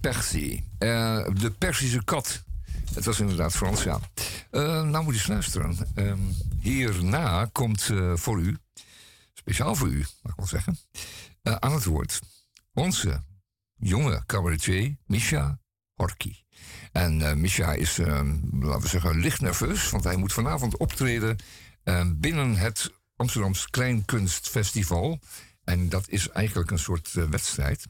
Percy. Eh, de Persische kat. Het was inderdaad Frans, ja. Eh, nou moet je eens luisteren. Ehm, hierna komt eh, voor u, speciaal voor u, mag ik wel zeggen, aan het woord onze jonge cabaretier Misha Horky. En Misha is, ehm, laten we zeggen, licht nerveus, want hij moet vanavond optreden binnen het Amsterdams Kleinkunstfestival. En dat is eigenlijk een soort wedstrijd.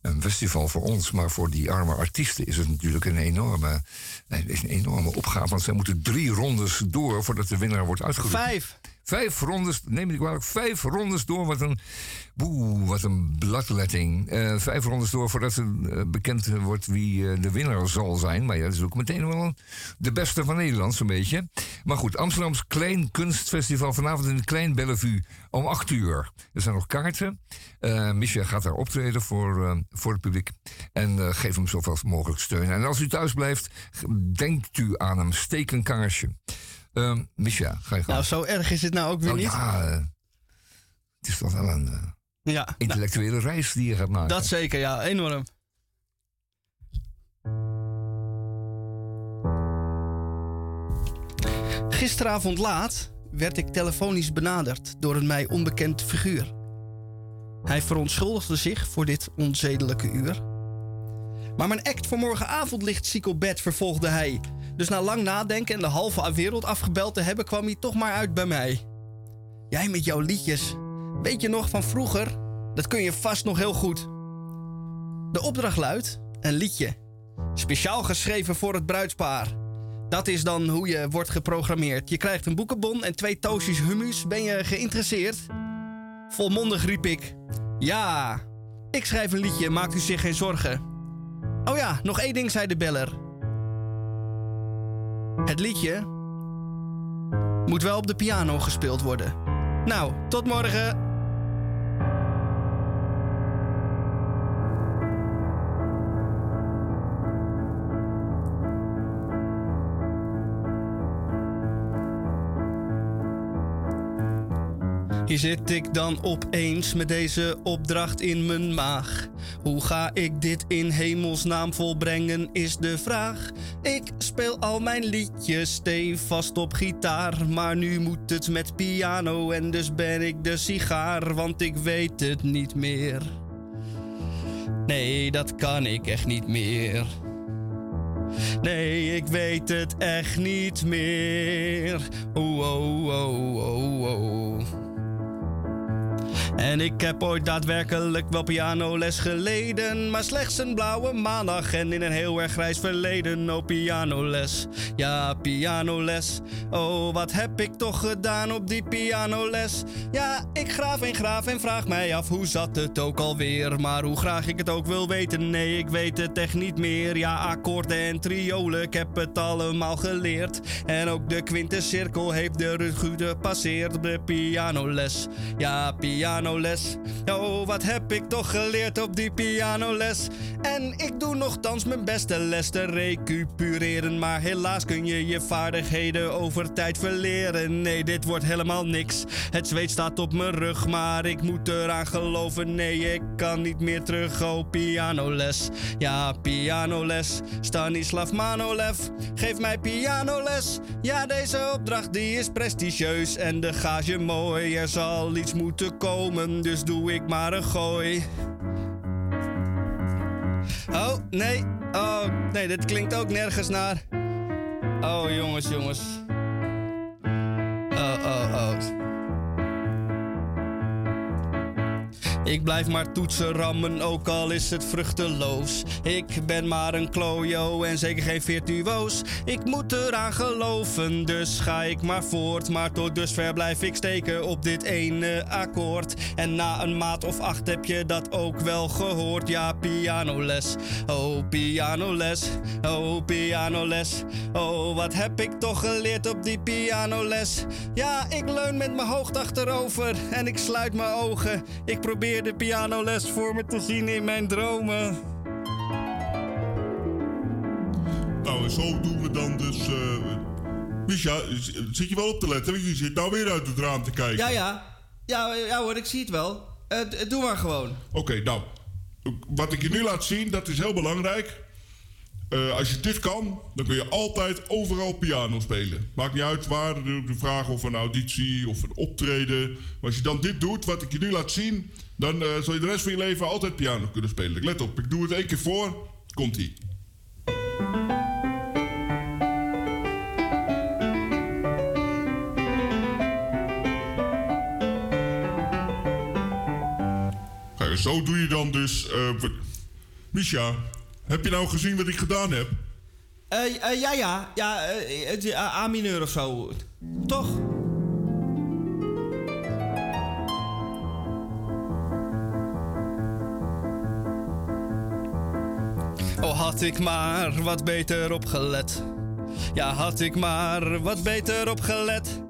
Een festival voor ons, maar voor die arme artiesten is het natuurlijk een enorme, een enorme opgave. Want zij moeten drie rondes door voordat de winnaar wordt uitgeroepen. Vijf. Vijf rondes, neem niet kwalijk, vijf rondes door. Wat een, boe, wat een bladletting. Uh, vijf rondes door voordat het uh, bekend wordt wie uh, de winnaar zal zijn. Maar ja, dat is ook meteen wel de beste van Nederland, zo'n beetje. Maar goed, Amsterdams Klein Kunstfestival vanavond in Klein Bellevue om acht uur. Er zijn nog kaarten. Uh, Micha gaat daar optreden voor, voor het publiek. En geef hem zoveel mogelijk steun. En als u thuis blijft, denkt u aan hem. Steek een kaarsje. Misha, ga je gaan. Nou, zo erg is het nou ook weer nou, niet. Ja, uh, het is toch wel een uh, ja, intellectuele nou, reis die je gaat maken. Dat zeker, ja, enorm. Gisteravond laat werd ik telefonisch benaderd door een mij onbekend figuur. Hij verontschuldigde zich voor dit onzedelijke uur. Maar mijn act voor morgenavond ligt ziek op bed, vervolgde hij. Dus na lang nadenken en de halve wereld afgebeld te hebben, kwam hij toch maar uit bij mij. Jij met jouw liedjes. Weet je nog van vroeger? Dat kun je vast nog heel goed. De opdracht luidt: een liedje. Speciaal geschreven voor het bruidspaar. Dat is dan hoe je wordt geprogrammeerd. Je krijgt een boekenbon en twee toosjes hummus. Ben je geïnteresseerd? Volmondig riep ik: Ja, ik schrijf een liedje, maakt u zich geen zorgen. Oh ja, nog één ding, zei de beller. Het liedje moet wel op de piano gespeeld worden. Nou, tot morgen. Hier zit ik dan opeens met deze opdracht in mijn maag. Hoe ga ik dit in hemelsnaam volbrengen, is de vraag. Ik speel al mijn liedjes stevast op gitaar. Maar nu moet het met piano en dus ben ik de sigaar, want ik weet het niet meer. Nee, dat kan ik echt niet meer. Nee, ik weet het echt niet meer. Oh, oh, oh, oh, oh. En ik heb ooit daadwerkelijk wel pianoles geleden. Maar slechts een blauwe maandag en in een heel erg grijs verleden. Oh, pianoles. Ja, pianoles. Oh, wat heb ik toch gedaan op die pianoles? Ja, ik graaf en graaf en vraag mij af hoe zat het ook alweer. Maar hoe graag ik het ook wil weten, nee, ik weet het echt niet meer. Ja, akkoorden en triolen, ik heb het allemaal geleerd. En ook de quintecirkel heeft de rug gepasseerd de pianoles. Ja, pianoles pianoles. Oh, wat heb ik toch geleerd op die pianoles. En ik doe nogthans mijn beste les te recupereren. Maar helaas kun je je vaardigheden over tijd verleren. Nee, dit wordt helemaal niks. Het zweet staat op mijn rug, maar ik moet eraan geloven. Nee, ik kan niet meer terug. Oh, pianoles. Ja, pianoles. Stanislav Manolev, geef mij pianoles. Ja, deze opdracht die is prestigieus en de gage mooi. Er zal iets moeten komen dus doe ik maar een gooi. Oh, nee. Oh, nee, dit klinkt ook nergens naar. Oh, jongens, jongens. Oh, oh, oh. Ik blijf maar toetsen rammen, ook al is het vruchteloos. Ik ben maar een klojo en zeker geen virtuoos. Ik moet eraan geloven, dus ga ik maar voort. Maar tot dusver blijf ik steken op dit ene akkoord. En na een maat of acht heb je dat ook wel gehoord. Ja, pianoles, oh pianoles, oh pianoles. Oh, wat heb ik toch geleerd op die pianoles? Ja, ik leun met mijn hoofd achterover en ik sluit mijn ogen. Ik probeer de pianoles voor me te zien in mijn dromen. Nou, en zo doen we dan dus. Uh, Misha, zit je wel op te letten? Want je zit nou weer uit het raam te kijken. Ja, ja. Ja, ja hoor, ik zie het wel. Uh, doe maar gewoon. Oké, okay, nou. Wat ik je nu laat zien, dat is heel belangrijk. Uh, als je dit kan, dan kun je altijd overal piano spelen. Maakt niet uit waar, de vraag of een auditie of een optreden. Maar als je dan dit doet, wat ik je nu laat zien, dan uh, zal je de rest van je leven altijd piano kunnen spelen. Let op, ik doe het één keer voor. Komt-ie. Zo doe je dan dus... Uh, Misha, heb je nou gezien wat ik gedaan heb? Eh, eh, ja, ja. Ja, eh, het is A A mineur of zo. Toch? Had ik maar wat beter opgelet. Ja, had ik maar wat beter opgelet.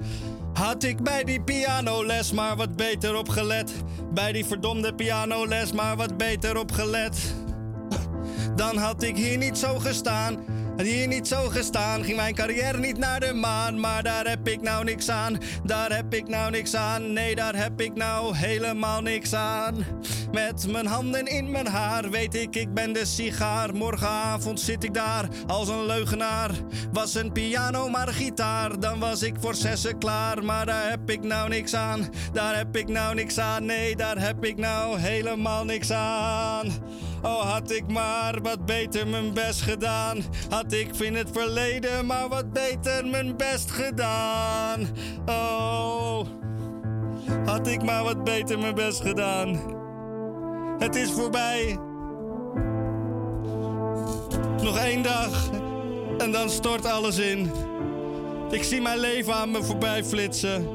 Had ik bij die pianoles maar wat beter opgelet. Bij die verdomde pianoles maar wat beter opgelet. Dan had ik hier niet zo gestaan. Had hier niet zo gestaan. Ging mijn carrière niet naar de maan. Maar daar heb ik nou niks aan. Daar heb ik nou niks aan. Nee, daar heb ik nou helemaal niks aan. Met mijn handen in mijn haar weet ik, ik ben de sigaar. Morgenavond zit ik daar als een leugenaar. Was een piano maar gitaar, dan was ik voor zessen klaar. Maar daar heb ik nou niks aan. Daar heb ik nou niks aan. Nee, daar heb ik nou helemaal niks aan. Oh, had ik maar wat beter mijn best gedaan. Had ik in het verleden maar wat beter mijn best gedaan. Oh, had ik maar wat beter mijn best gedaan. Het is voorbij. Nog één dag en dan stort alles in. Ik zie mijn leven aan me voorbij flitsen.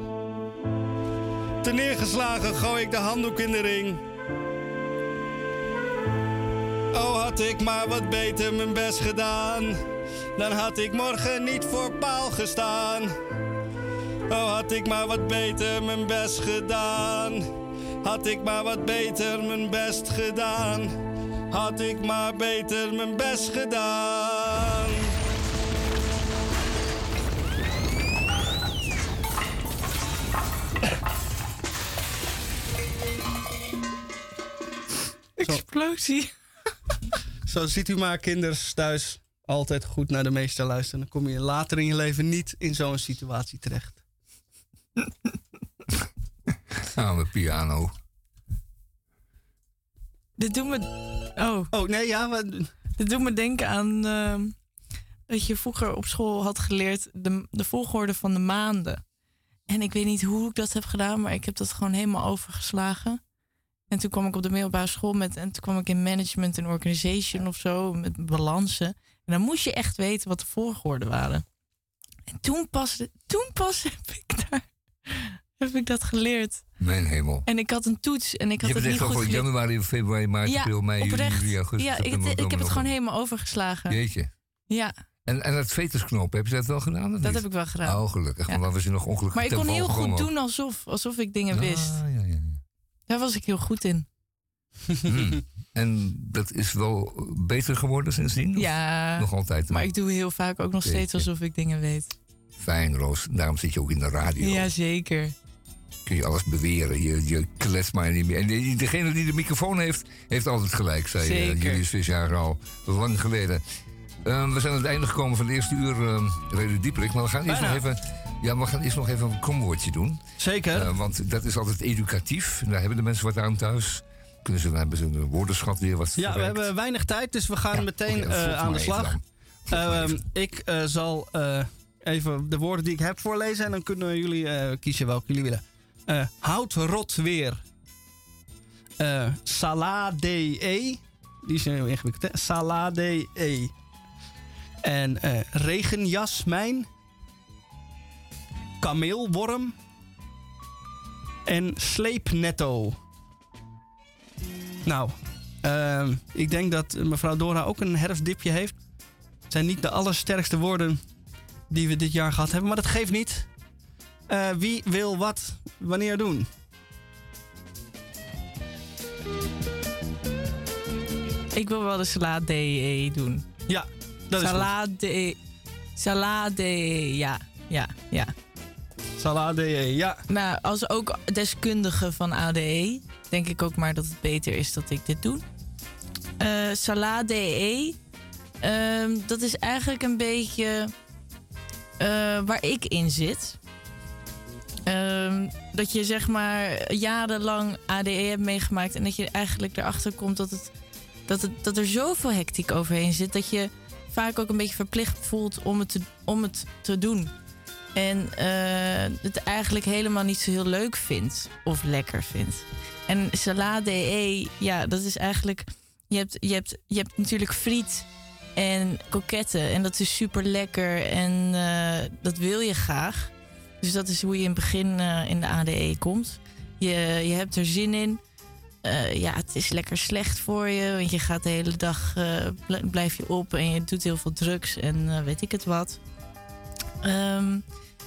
Te neergeslagen gooi ik de handdoek in de ring. Oh, had ik maar wat beter mijn best gedaan. Dan had ik morgen niet voor paal gestaan. Oh, had ik maar wat beter mijn best gedaan. Had ik maar wat beter mijn best gedaan. Had ik maar beter mijn best gedaan. Explosie. Zo ziet u maar, kinders thuis. Altijd goed naar de meester luisteren. Dan kom je later in je leven niet in zo'n situatie terecht. Nou, met piano. Dit doet me... Oh. Oh, nee, ja. Maar... Dit doet me denken aan... ehm, dat je vroeger op school had geleerd de, de volgorde van de maanden. En ik weet niet hoe ik dat heb gedaan, maar ik heb dat gewoon helemaal overgeslagen. En toen kwam ik op de middelbare school met... En toen kwam ik in management en organization of zo, met balansen. En dan moest je echt weten wat de volgorde waren. En toen pas, toen pas heb ik daar... Heb ik dat geleerd. Mijn hemel. En ik had een toets en ik had Je het hebt niet goed januari, februari, maart, april, mei, juni, oprecht. augustus, Ja, ik, ik heb het gewoon helemaal overgeslagen. Jeetje. Ja, En, en dat vetersknopen, heb je dat wel gedaan? dat niet? heb ik wel gedaan. Oh, gelukkig. Ja. Dan was je nog ongelukkig maar ik kon heel goed doen alsof, alsof ik dingen wist. Ah, ja, ja, ja. Daar was ik heel goed in. Hmm. En dat is wel beter geworden sindsdien? Ja, Nog altijd? maar ik doe heel vaak ook nog steeds alsof ik dingen weet. Fijn, Roos. Daarom zit je ook in de radio. Ja, zeker. Kun je alles beweren. Je, je klets maar niet meer. En degene die de microfoon heeft, heeft altijd gelijk, zei eh, Zeker. Julius Visjager al lang geleden. Eh, we zijn aan het einde gekomen van de eerste uur uh, Radio Dieperik. Maar we gaan eerst nog even... Ja, we gaan eerst nog even een komwoordje doen. Zeker. Eh, want dat is altijd educatief. Daar hebben de mensen wat aan thuis. Kunnen ze, dan hebben ze een woordenschat weer wat ja, we hebben weinig tijd, dus we gaan Ja, meteen eh, aan de slag. Ehm, ik eh, zal even de woorden die ik heb voorlezen en dan kunnen jullie kiezen welke jullie willen. Eh hout rot weer. Eh salade. Die is heel ingewikkeld, hè? Salade. En regenjasmijn. Kameelworm. En sleepnetto. Nou, ehm, ik denk dat mevrouw Dora ook een herfstdipje heeft. Het zijn niet de allersterkste woorden die we dit jaar gehad hebben, maar dat geeft niet. Eh, wie wil wat wanneer doen? Ik wil wel de salade doen. Ja, dat is goed. salade. Salade, ja. Ja, ja. Salade, ja. Nou, als ook deskundige van ADE, denk ik ook maar dat het beter is dat ik dit doe. Eh salade, ehm, dat is eigenlijk een beetje eh, waar ik in zit. Ehm, dat je zeg maar jarenlang ADE hebt meegemaakt en dat je eigenlijk erachter komt dat, het, dat, het, dat er zoveel hectiek overheen zit dat je vaak ook een beetje verplicht voelt om het te, om het te doen. En eh, het eigenlijk helemaal niet zo heel leuk vindt of lekker vindt. En salade, ja, dat is eigenlijk. je hebt, je, hebt, je hebt natuurlijk friet en koketten. En dat is super lekker en eh, dat wil je graag. Dus dat is hoe je in het begin eh, in de ADE komt. Je, je hebt er zin in. Eh, ja, het is lekker slecht voor je. Want je gaat de hele dag, eh, bl- blijf je op en je doet heel veel drugs en eh, weet ik het wat. Ehm,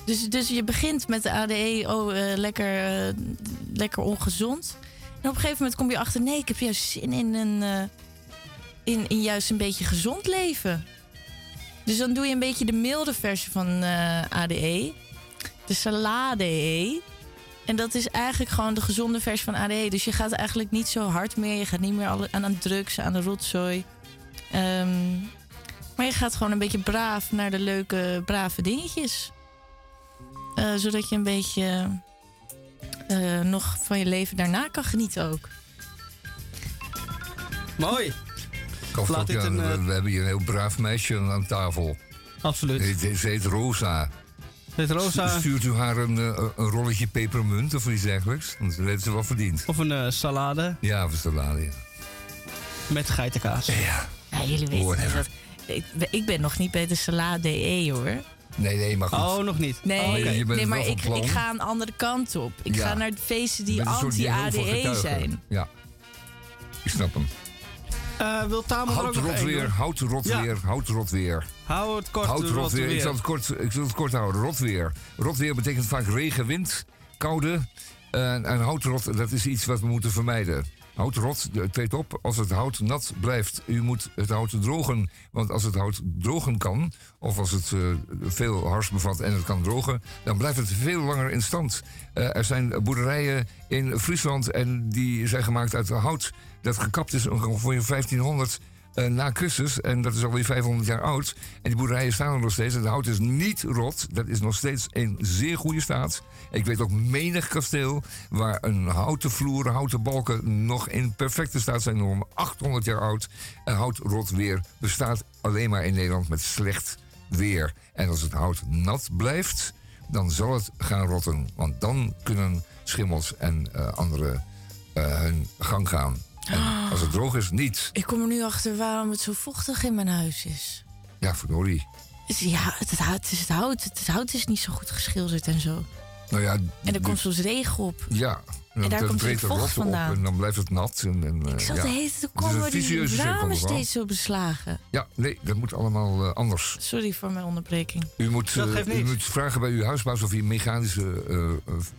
dus, dus je begint met de ADE, oh, eh, lekker, eh, lekker ongezond. En op een gegeven moment kom je achter, nee, ik heb juist zin in een, eh, in, in juist een beetje gezond leven. Dus dan doe je een beetje de milde versie van ADE. De salade. En dat is eigenlijk gewoon de gezonde versie van ADE. Dus je gaat eigenlijk niet zo hard meer. Je gaat niet meer aan de drugs, aan de rotzooi. Ehm, maar je gaat gewoon een beetje braaf naar de leuke, brave dingetjes. Eh, zodat je een beetje eh, nog van je leven daarna kan genieten ook. Mooi. Laat ook, dit ja, een, we, eh, we hebben hier een heel braaf meisje aan tafel. Absoluut. Ze ze heet Rosa. Dit Rosa Stuurt u haar een, een rolletje pepermunt of iets dergelijks? Want dat heeft ze wel verdiend. of een eh, salade Ja, of dat laden, ja. met geitenkaas. Ja. Ja, jullie weten dat. Ik, ik ben nog niet bij de salade DE hoor. Nee, nee, maar goed. Oh, nog niet. Nee, Oh, oké. Je bent nee maar ik, ik ga een andere kant op. Ik Ja. ga naar de feesten die anti-ADE zijn. Ja. Ik snap hem. Eh, wil Tamon er ook Houd rot één weer, houd rot Ja. weer, houd rot weer. Hou het kort. Houd rot rot weer. Ik zal het kort, ik zal het kort houden. Rot weer. Rot weer betekent vaak regen, wind, koude. En, en houtrot, dat is iets wat we moeten vermijden. Houtrot eh, treedt op als het hout nat blijft. U moet het hout drogen. Want als het hout drogen kan, of als het eh, veel hars bevat en het kan drogen, dan blijft het veel langer in stand. Eh, er zijn boerderijen in Friesland en die zijn gemaakt uit hout dat gekapt is ongeveer 1500 eh, na Christus. En dat is alweer 500 jaar oud. En die boerderijen staan er nog steeds. En de hout is niet rot. Dat is nog steeds in zeer goede staat. Ik weet ook menig kasteel waar een houten vloer, houten balken nog in perfecte staat zijn. Nog 800 jaar oud. En hout rot weer bestaat alleen maar in Nederland met slecht weer. En als het hout nat blijft, dan zal het gaan rotten. Want dan kunnen schimmels en eh, andere eh, hun gang gaan. En als het droog is, niet. Ik kom er nu achter waarom het zo vochtig in mijn huis is. Ja, verdorie. Ja, het, het, hout, het is het hout. Het hout is niet zo goed geschilderd en zo. Nou ja, En er komt soms regen op. Ja, En daar dan komt het vocht rotte op vandaan. en dan blijft het nat. En, en, Ik eh, zat ja. de hele tijd komen die ramen steeds zo beslagen. Ja, nee, dat moet allemaal eh, anders. Sorry voor mijn onderbreking. U moet, eh, u moet vragen bij uw huisbaas of hij mechanische eh, eh,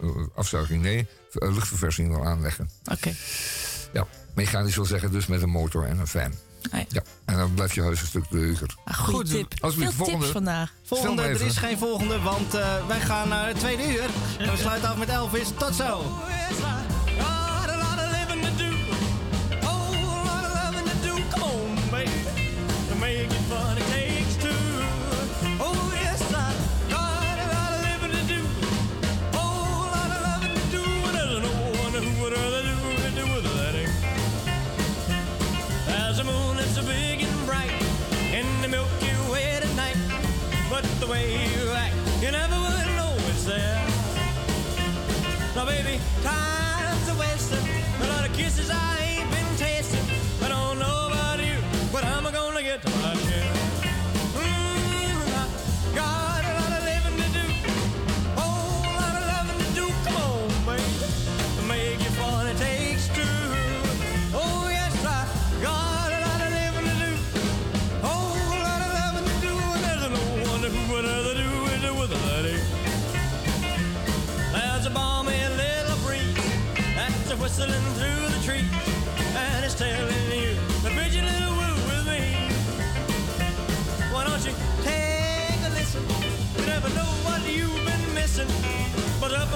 eh, afzuiging, nee, eh, luchtverversing wil aanleggen. Oké. Ja, mechanisch wil zeggen dus met een motor en een fan. Ah ja. Ja, en dan blijft je huis een stuk leuker. Ah, Goed, tip. alsjeblieft, Veel volgende. tips vandaag. Volgende, er is geen volgende, want eh, wij gaan naar het tweede uur. En we sluiten af met Elvis. Tot zo.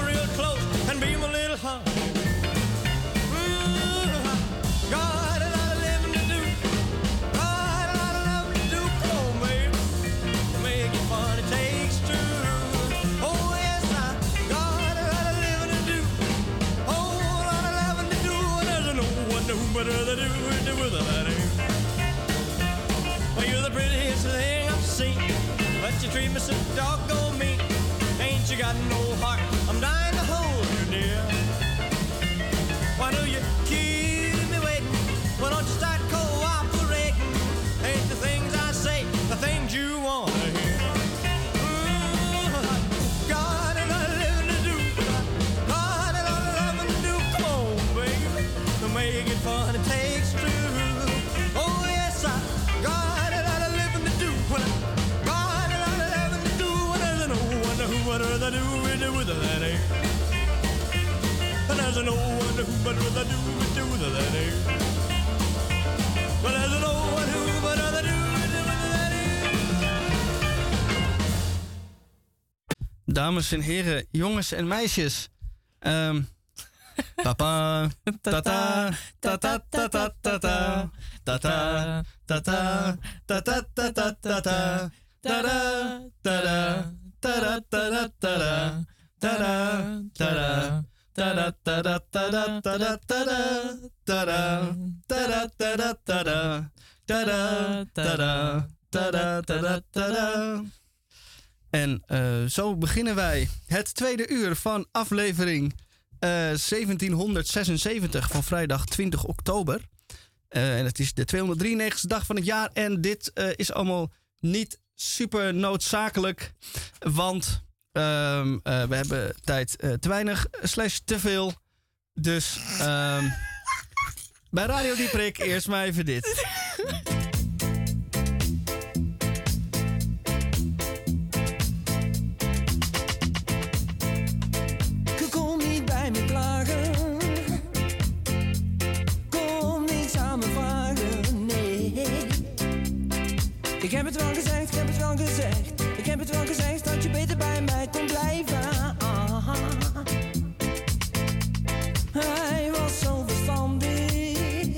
real close and be my little hard. Mm-hmm. Ooh, a lot of to do. A lot of to do. Make it takes two. Oh, yes, I got a lot of to do. Oh, to do. And there's no one better to do it. Well, you're the prettiest thing I've seen, but you treat me so doggone mean. Ain't you got no there's an old one who but with a do that there's an old one who but that. Dames en heren, jongens en meisjes. Ehm Papa, tata, tata, tata, tata, tata, tata, tata, tata, tata, tada, tada, tada, tada, tada, tada, tada. Tada, tada, tada, tada, tada, tada, tada, tada. En eh, zo beginnen wij het tweede uur van aflevering eh, 1776 van vrijdag 20 oktober. Eh, en het is de 293ste dag van het jaar. En dit eh, is allemaal niet super noodzakelijk. Want ehm, eh, we hebben tijd eh, te weinig slash te veel. Dus ehm, bij Radio Dieprik eerst maar even dit. Kom niet bij me klagen. Kom niet samen vragen, nee. Ik heb het wel gezegd, dat je beter bij mij kon blijven. Ah. Hij was zo verstandig.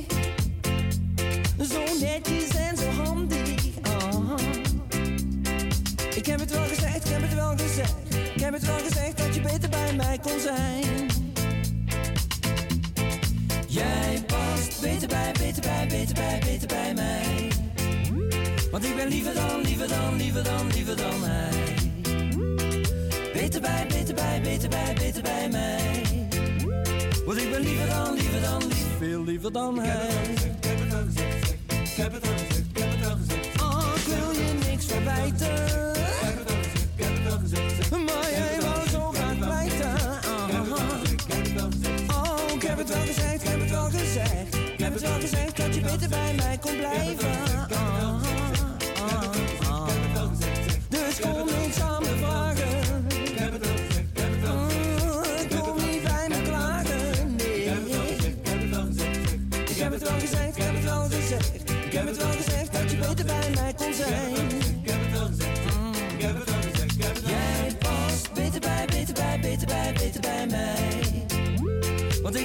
Zo netjes en zo handig. Ah. Ik heb het wel gezegd, ik heb het wel gezegd. Ik heb het wel gezegd dat je beter bij mij kon zijn. Jij past beter bij, beter bij, beter bij, beter bij mij. Want ik ben liever dan, liever dan, liever dan, liever dan hij. Beter bij, beter bij, beter bij, beter bij mij. Want ik ben liever dan, liever dan, lief, veel liever dan hij. Ik heb het al gezegd, ik heb het al gezegd, ik heb het al gezegd. Oh, ik wil je niks verwijten. Maar jij wou zo graag. Oh, ik heb het wel gezegd, ik heb het wel gezegd. Ik heb het wel gezegd dat je beter bij mij kon blijven.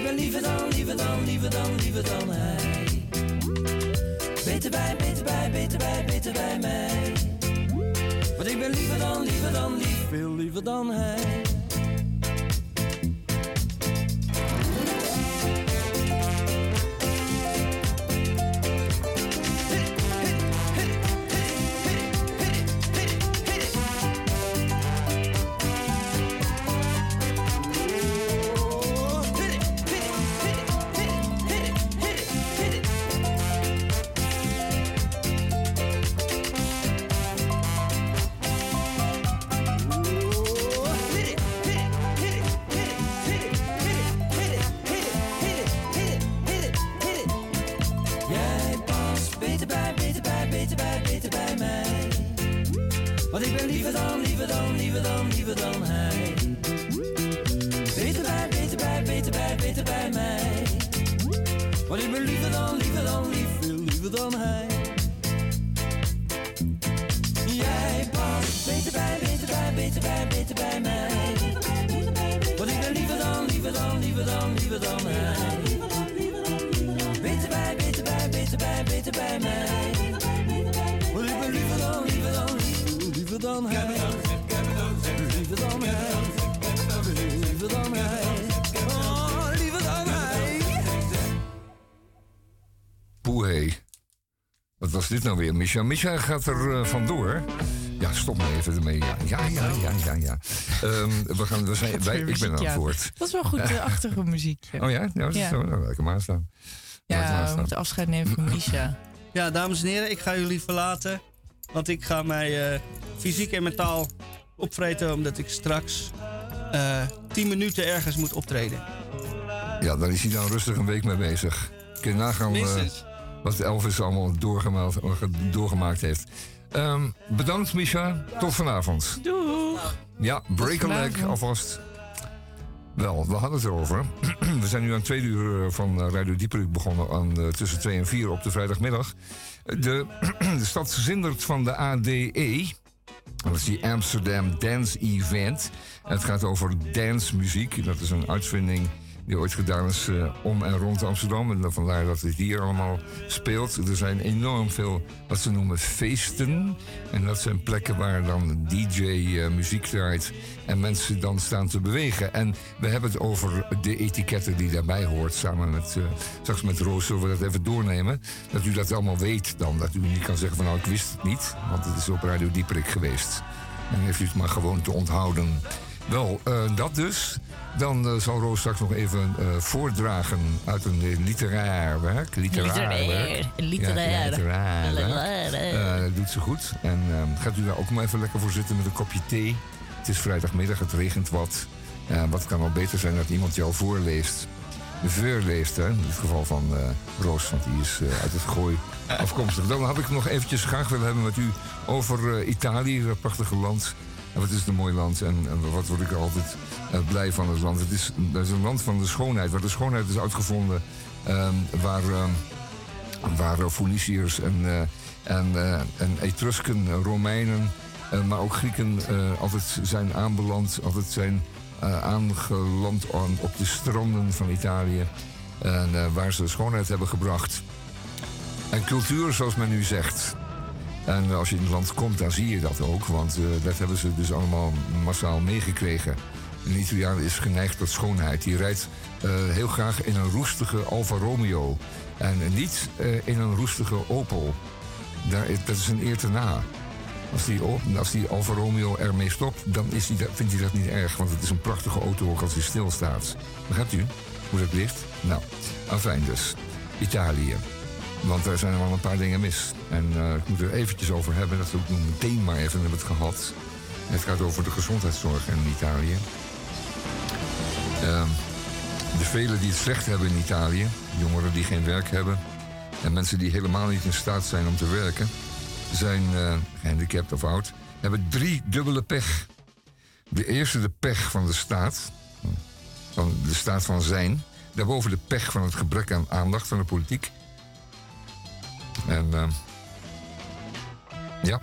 Ben liever dan, liever dan, liever dan, liever dan hij. Beter bij, beter bij, beter bij, beter bij mij. Want ik ben liever dan, liever dan, lief, veel liever dan hij. Want ik ben liever dan, liever dan, lief, veel liever dan hij. Was dit nou weer, Misha? Misha gaat er eh, vandoor. Ja, stop me even ermee. Ja, ja, ja, ja, ja. ja. Ehm, we gaan, we zijn, wij, ik ben aan het woord. Dat is wel goed, de achtergrondmuziekje. Oh ja? Ja, dat is Ja. zo. Nou, laat ik hem aanstaan. Ja, we moeten afscheid nemen van Misha. Ja, dames en heren, ik ga jullie verlaten. Want ik ga mij eh, fysiek en mentaal opvreten. Omdat ik straks eh 10 minuten ergens moet optreden. Ja, dan is hij dan rustig een week mee bezig. Kun je nagaan eh, Minstens. Wat Elvis allemaal doorgemaakt, doorgemaakt heeft. Ehm, bedankt, Misha. Tot vanavond. Genoeg. Ja, break a leg alvast. Wel, we hadden het erover. we zijn nu aan tweede uur eh, van eh, Radio Dieperik begonnen aan eh, tussen 2 en 4 op de vrijdagmiddag. De, de stad zindert van de ADE. Dat is die Amsterdam Dance Event. En het gaat over dancemuziek. Dat is een uitvinding die ooit gedaan is eh, om en rond Amsterdam. En vandaar dat het hier allemaal speelt. Er zijn enorm veel wat ze noemen feesten. En dat zijn plekken waar dan DJ eh, muziek draait. En mensen dan staan te bewegen. En we hebben het over de etiketten die daarbij hoort. Samen met, eh, straks met Roos zullen we dat even doornemen. Dat u dat allemaal weet dan. Dat u niet kan zeggen van nou ik wist het niet. Want het is op Radio Dieperik geweest. En heeft u het maar gewoon te onthouden. Wel, eh, dat dus. Dan eh, zal Roos straks nog even eh, voordragen uit een literair werk. Literair werk. Literair. Ja, literair. Literair. Doet ze goed. En eh, gaat u daar ook maar even lekker voor zitten met een kopje thee. Het is vrijdagmiddag, het regent wat. Wat kan al beter zijn dat iemand jou voorleest. Voorleest, hè? In dit geval van Roos, want die is uit het gooi afkomstig. Dan had ik nog eventjes graag willen hebben met u over Italië, dat prachtige land. En wat is een mooi land en, en wat word ik altijd eh, blij van het land. Het is, is een land van de schoonheid, waar de schoonheid is uitgevonden. ehm, waar, ehm, waar Phoeniciërs en, eh, en, eh, en Etrusken, eh, Romeinen, maar ook Grieken altijd zijn aanbeland, altijd zijn aangeland aan- op de stranden van Italië. En waar ze schoonheid hebben gebracht. En cultuur, zoals men nu zegt. En als je in het land komt, dan zie je dat ook. Want eh, dat hebben ze dus allemaal massaal meegekregen. Een Italiaan is geneigd tot schoonheid. Die rijdt eh, heel graag in een roestige Alfa Romeo. En niet eh, in een roestige Opel. Daar, dat is een eer te na. Als die, als die Alfa Romeo ermee stopt, dan is vindt hij dat niet erg. Want het is een prachtige auto ook als hij stilstaat. Begrijpt u hoe dat ligt? Nou, afijn dus. Italië. Want daar zijn er wel een paar dingen mis. En eh, ik moet er eventjes over hebben. Dat we ook meteen maar even hebben het gehad. Het gaat over de gezondheidszorg in Italië. Ehm, de velen die het slecht hebben in Italië. Jongeren die geen werk hebben. En mensen die helemaal niet in staat zijn om te werken. Zijn eh, gehandicapt of oud. Hebben drie dubbele pech. De eerste de pech van de staat. Van de staat van zijn. Daarboven de pech van het gebrek aan aandacht van de politiek. En ehm, ja,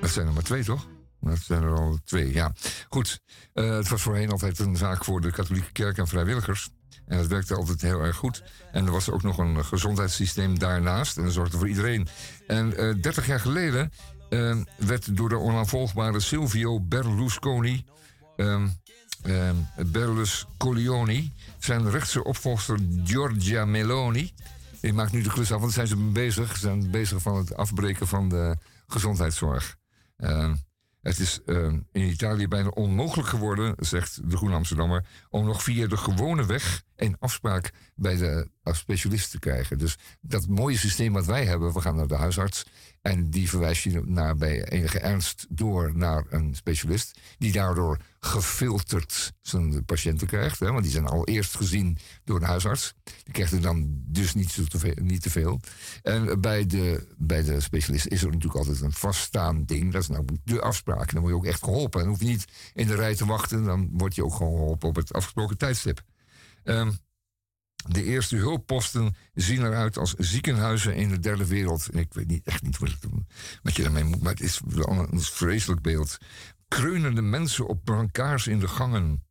dat zijn er maar twee, toch? Dat zijn er al twee, ja. Goed, eh, het was voorheen altijd een zaak voor de katholieke kerk en vrijwilligers. En dat werkte altijd heel erg goed. En er was ook nog een gezondheidssysteem daarnaast. En dat zorgde voor iedereen. En eh 30 jaar geleden eh, werd door de onafvolgbare Silvio Berlusconi... ehm ehm, Berlusconioni, zijn rechtse opvolger Giorgia Meloni... die maakt nu de klus af, want zijn ze bezig. Ze zijn bezig van het afbreken van de gezondheidszorg. Ehm, het is ehm, in Italië bijna onmogelijk geworden, zegt de Groene Amsterdammer, om nog via de gewone weg een afspraak bij de eh, specialist te krijgen. Dus dat mooie systeem wat wij hebben, we gaan naar de huisarts en die verwijst je naar bij enige ernst door naar een specialist, die daardoor gefilterd zijn patiënten krijgt, hè, want die zijn al eerst gezien door de huisarts. Die krijgt er dan dus niet, te veel, niet te veel. En bij de, bij de specialist is er natuurlijk altijd een vaststaand ding. Dat is nou de afspraak. Dan word je ook echt geholpen. En hoef je niet in de rij te wachten. Dan word je ook gewoon geholpen op het afgesproken tijdstip. Ehm, de eerste hulpposten zien eruit als ziekenhuizen in de derde wereld. Ik weet niet, echt niet wat, je daarmee moet, maar het is een vreselijk beeld. Kreunende mensen op brancards in de gangen.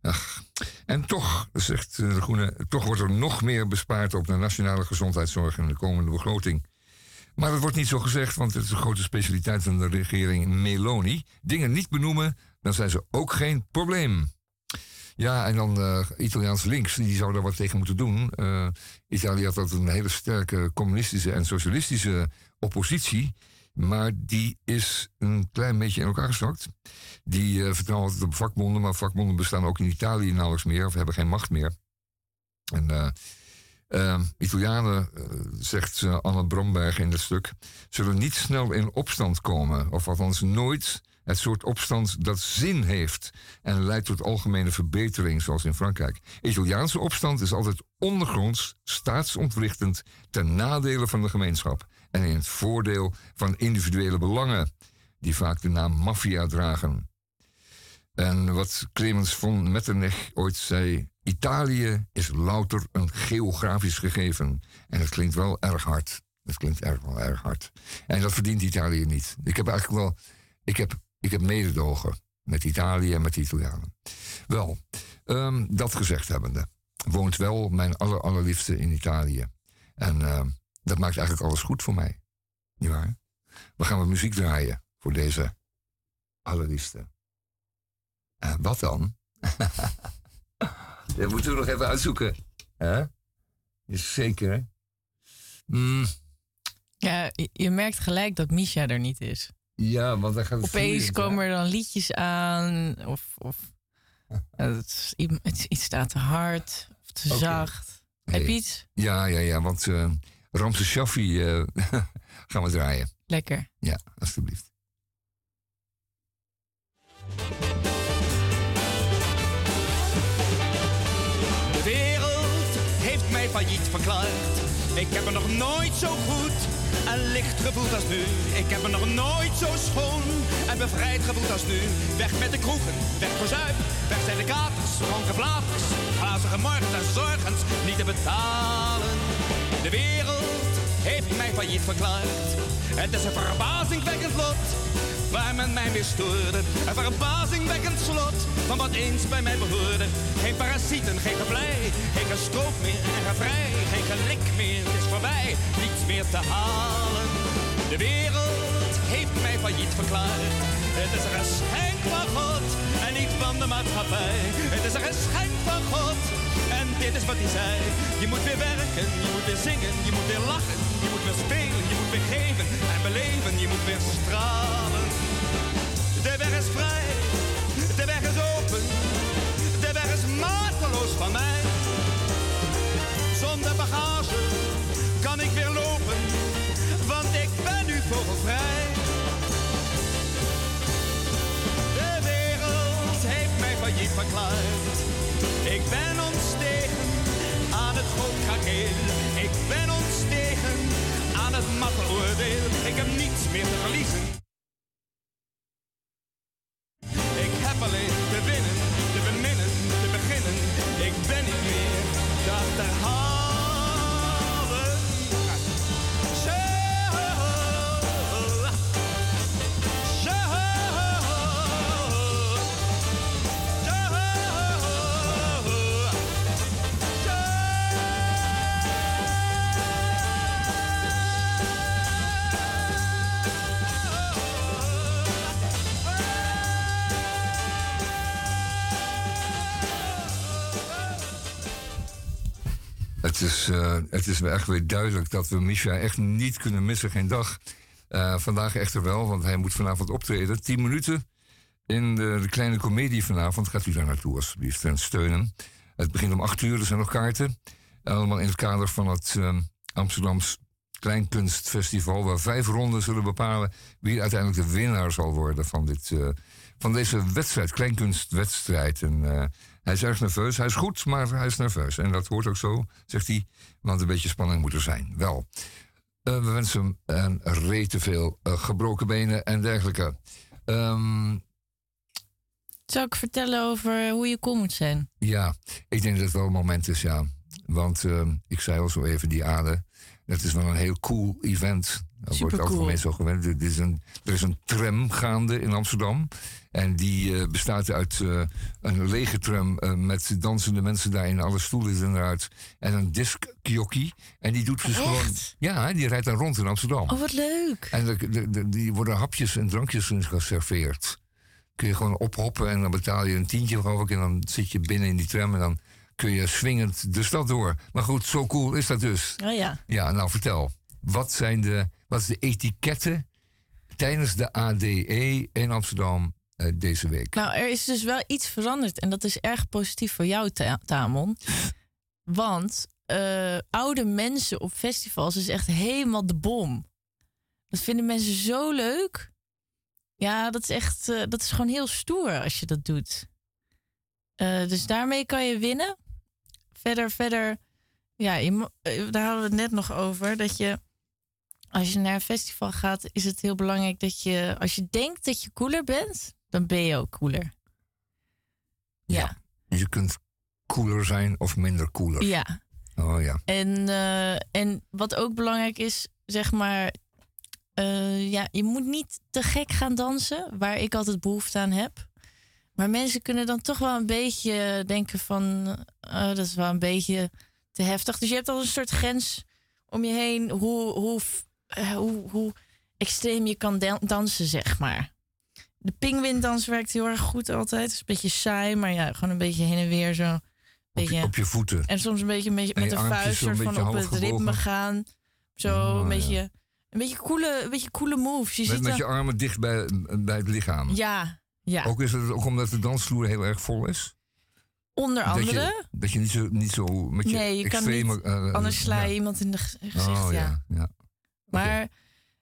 Ach. En toch, zegt eh, de Groene, toch wordt er nog meer bespaard op de nationale gezondheidszorg in de komende begroting. Maar dat wordt niet zo gezegd, want het is een grote specialiteit van de regering Meloni. Dingen niet benoemen, dan zijn ze ook geen probleem. Ja, en dan eh, Italiaans links, die zou daar wat tegen moeten doen. Eh, Italië had altijd een hele sterke communistische en socialistische oppositie. Maar die is een klein beetje in elkaar gezakt. Die eh, vertrouwen altijd op vakbonden, maar vakbonden bestaan ook in Italië nauwelijks meer of hebben geen macht meer. En eh, Italianen, zegt eh, Anne Bromberg in het stuk, zullen niet snel in opstand komen. Of althans nooit het soort opstand dat zin heeft en leidt tot algemene verbetering, zoals in Frankrijk. Italiaanse opstand is altijd ondergronds, staatsontwrichtend, ten nadele van de gemeenschap en in het voordeel van individuele belangen, die vaak de naam maffia dragen. En wat Clemens von Metternich ooit zei: Italië is louter een geografisch gegeven. En dat klinkt wel erg hard. Dat klinkt erg wel erg hard. En dat verdient Italië niet. Ik heb eigenlijk wel. Ik heb, ik heb mededogen met Italië en met de Italianen. Wel, ehm, dat gezegd hebbende, woont wel mijn aller, allerliefste in Italië. En ehm, dat maakt eigenlijk alles goed voor mij. Niet waar? We gaan wat muziek draaien voor deze allerliefste. En wat dan? Dat moeten we nog even uitzoeken. hè? Is zeker, hè? Mm, Ja, je merkt gelijk dat Misha er niet is. Ja, want dan gaat het Opeens vloeiend, hè? komen er dan liedjes aan. Of, of het, is, i- het is iets staat te hard of te zacht. Heb je iets? Ja, ja, ja, want eh Ramse Shaffi eh, gaan we draaien. Lekker. Ja, alstublieft. De wereld heeft mij failliet verklaard. Ik heb me nog nooit zo goed en licht gevoeld als nu. Ik heb me nog nooit zo schoon en bevrijd gevoeld als nu. Weg met de kroegen, weg voor zuip. Weg zijn de katers, dronken blaters. Glazige morgens en zorgens niet te betalen. De wereld heeft mij failliet verklaard. Het is een verbazingwekkend lot waar men mij weer stoorde. Een verbazingwekkend slot van wat eens bij mij behoorde. Geen parasieten, geen geblij, geen gestroop meer en gevrij. Geen gelik meer, het is voorbij, niets meer te halen. De wereld heeft mij failliet verklaard. Het is een geschenk van God en niet van de maatschappij. Het is een geschenk van God en dit is wat hij zei. Je moet weer werken, je moet weer zingen, je moet weer lachen. Je moet weer spelen, je moet weer geven en beleven. Je moet weer stralen. De weg is vrij, de weg is open. De weg is mateloos van mij. Zonder bagage De wereld heeft mij failliet verklaard. Ik ben ontstegen aan het gootkakeel. Ik ben ontstegen aan het matte oordeel. Ik heb niets meer te verliezen. Ik heb alleen is, eh, het is echt weer duidelijk dat we Misha echt niet kunnen missen, geen dag. Eh, vandaag echter wel, want hij moet vanavond optreden. 10 minuten in de, kleine komedie vanavond. Gaat u daar naartoe alsjeblieft en steunen. Het begint om 8 uur, er zijn nog kaarten. Allemaal in het kader van het eh, Amsterdams Kleinkunstfestival... waar vijf ronden zullen bepalen wie uiteindelijk de winnaar zal worden... van, dit, eh, van deze wedstrijd, kleinkunstwedstrijd. En, hij is erg nerveus. Hij is goed, maar hij is nerveus. En dat hoort ook zo, zegt hij. Want een beetje spanning moet er zijn. Wel, eh, we wensen hem een rete veel eh, gebroken benen en dergelijke. Ehm, Zal ik vertellen over hoe je cool moet zijn? ja, ik denk dat het wel een moment is, ja. Want ehm, ik zei al zo even, die Ade. Dat is wel een heel cool event. Dat wordt algemeen zo gewend. Er is, een, er is een tram gaande in Amsterdam. En die eh, bestaat uit eh, een lege tram eh, met dansende mensen daarin. Alle stoelen eruit. En een discjockey. En die doet dus Echt? gewoon... Ja, die rijdt dan rond in Amsterdam. Oh, wat leuk. En de, de, de- die worden hapjes en drankjes geserveerd. Kun je gewoon ophoppen en dan betaal je een tientje geloof ik. En dan zit je binnen in die tram en dan kun je swingend de stad door. Maar goed, zo cool is dat dus. Oh ja. Ja, nou vertel. Wat zijn de, wat is de etiketten tijdens de ADE in Amsterdam eh, deze week? Nou, er is dus wel iets veranderd. En dat is erg positief voor jou, Ta- Tamon. Want eh, oude mensen op festivals is echt helemaal de bom. Dat vinden mensen zo leuk. Ja, dat is echt, eh, dat is gewoon heel stoer als je dat doet. Dus daarmee kan je winnen. Verder, verder, ja, je daar hadden we het net nog over. Dat je, als je naar een festival gaat, is het heel belangrijk dat je, als je denkt dat je cooler bent, dan ben je ook cooler. kunt cooler zijn of minder cooler. Ja. Oh ja. En, eh, en wat ook belangrijk is, zeg maar, eh, ja, je moet niet te gek gaan dansen, waar ik altijd behoefte aan heb. Maar mensen kunnen dan toch wel een beetje denken van, eh, dat is wel een beetje te heftig. Dus je hebt al een soort grens om je heen, hoe, hoe, hoe, hoe extreem je kan dan- dansen, zeg maar. De pingwindans werkt heel erg goed altijd. Het is een beetje saai, maar ja, gewoon een beetje heen en weer zo. Beetje, Op je voeten. en soms een beetje, met je de vuist soort van op het ritme gaan. Zo Oh, een ja. beetje, een beetje coole, een beetje coole moves. Je Met, ziet met dan- je armen dicht bij, bij het lichaam. Ja, ja. Ook is het ook omdat de dansvloer heel erg vol is? Onder Dat andere. je, dat je niet zo, niet zo met je nee, je kan extreme... niet. eh, anders sla je ja. iemand in de ge- gezicht. Oh ja. ja, ja. Maar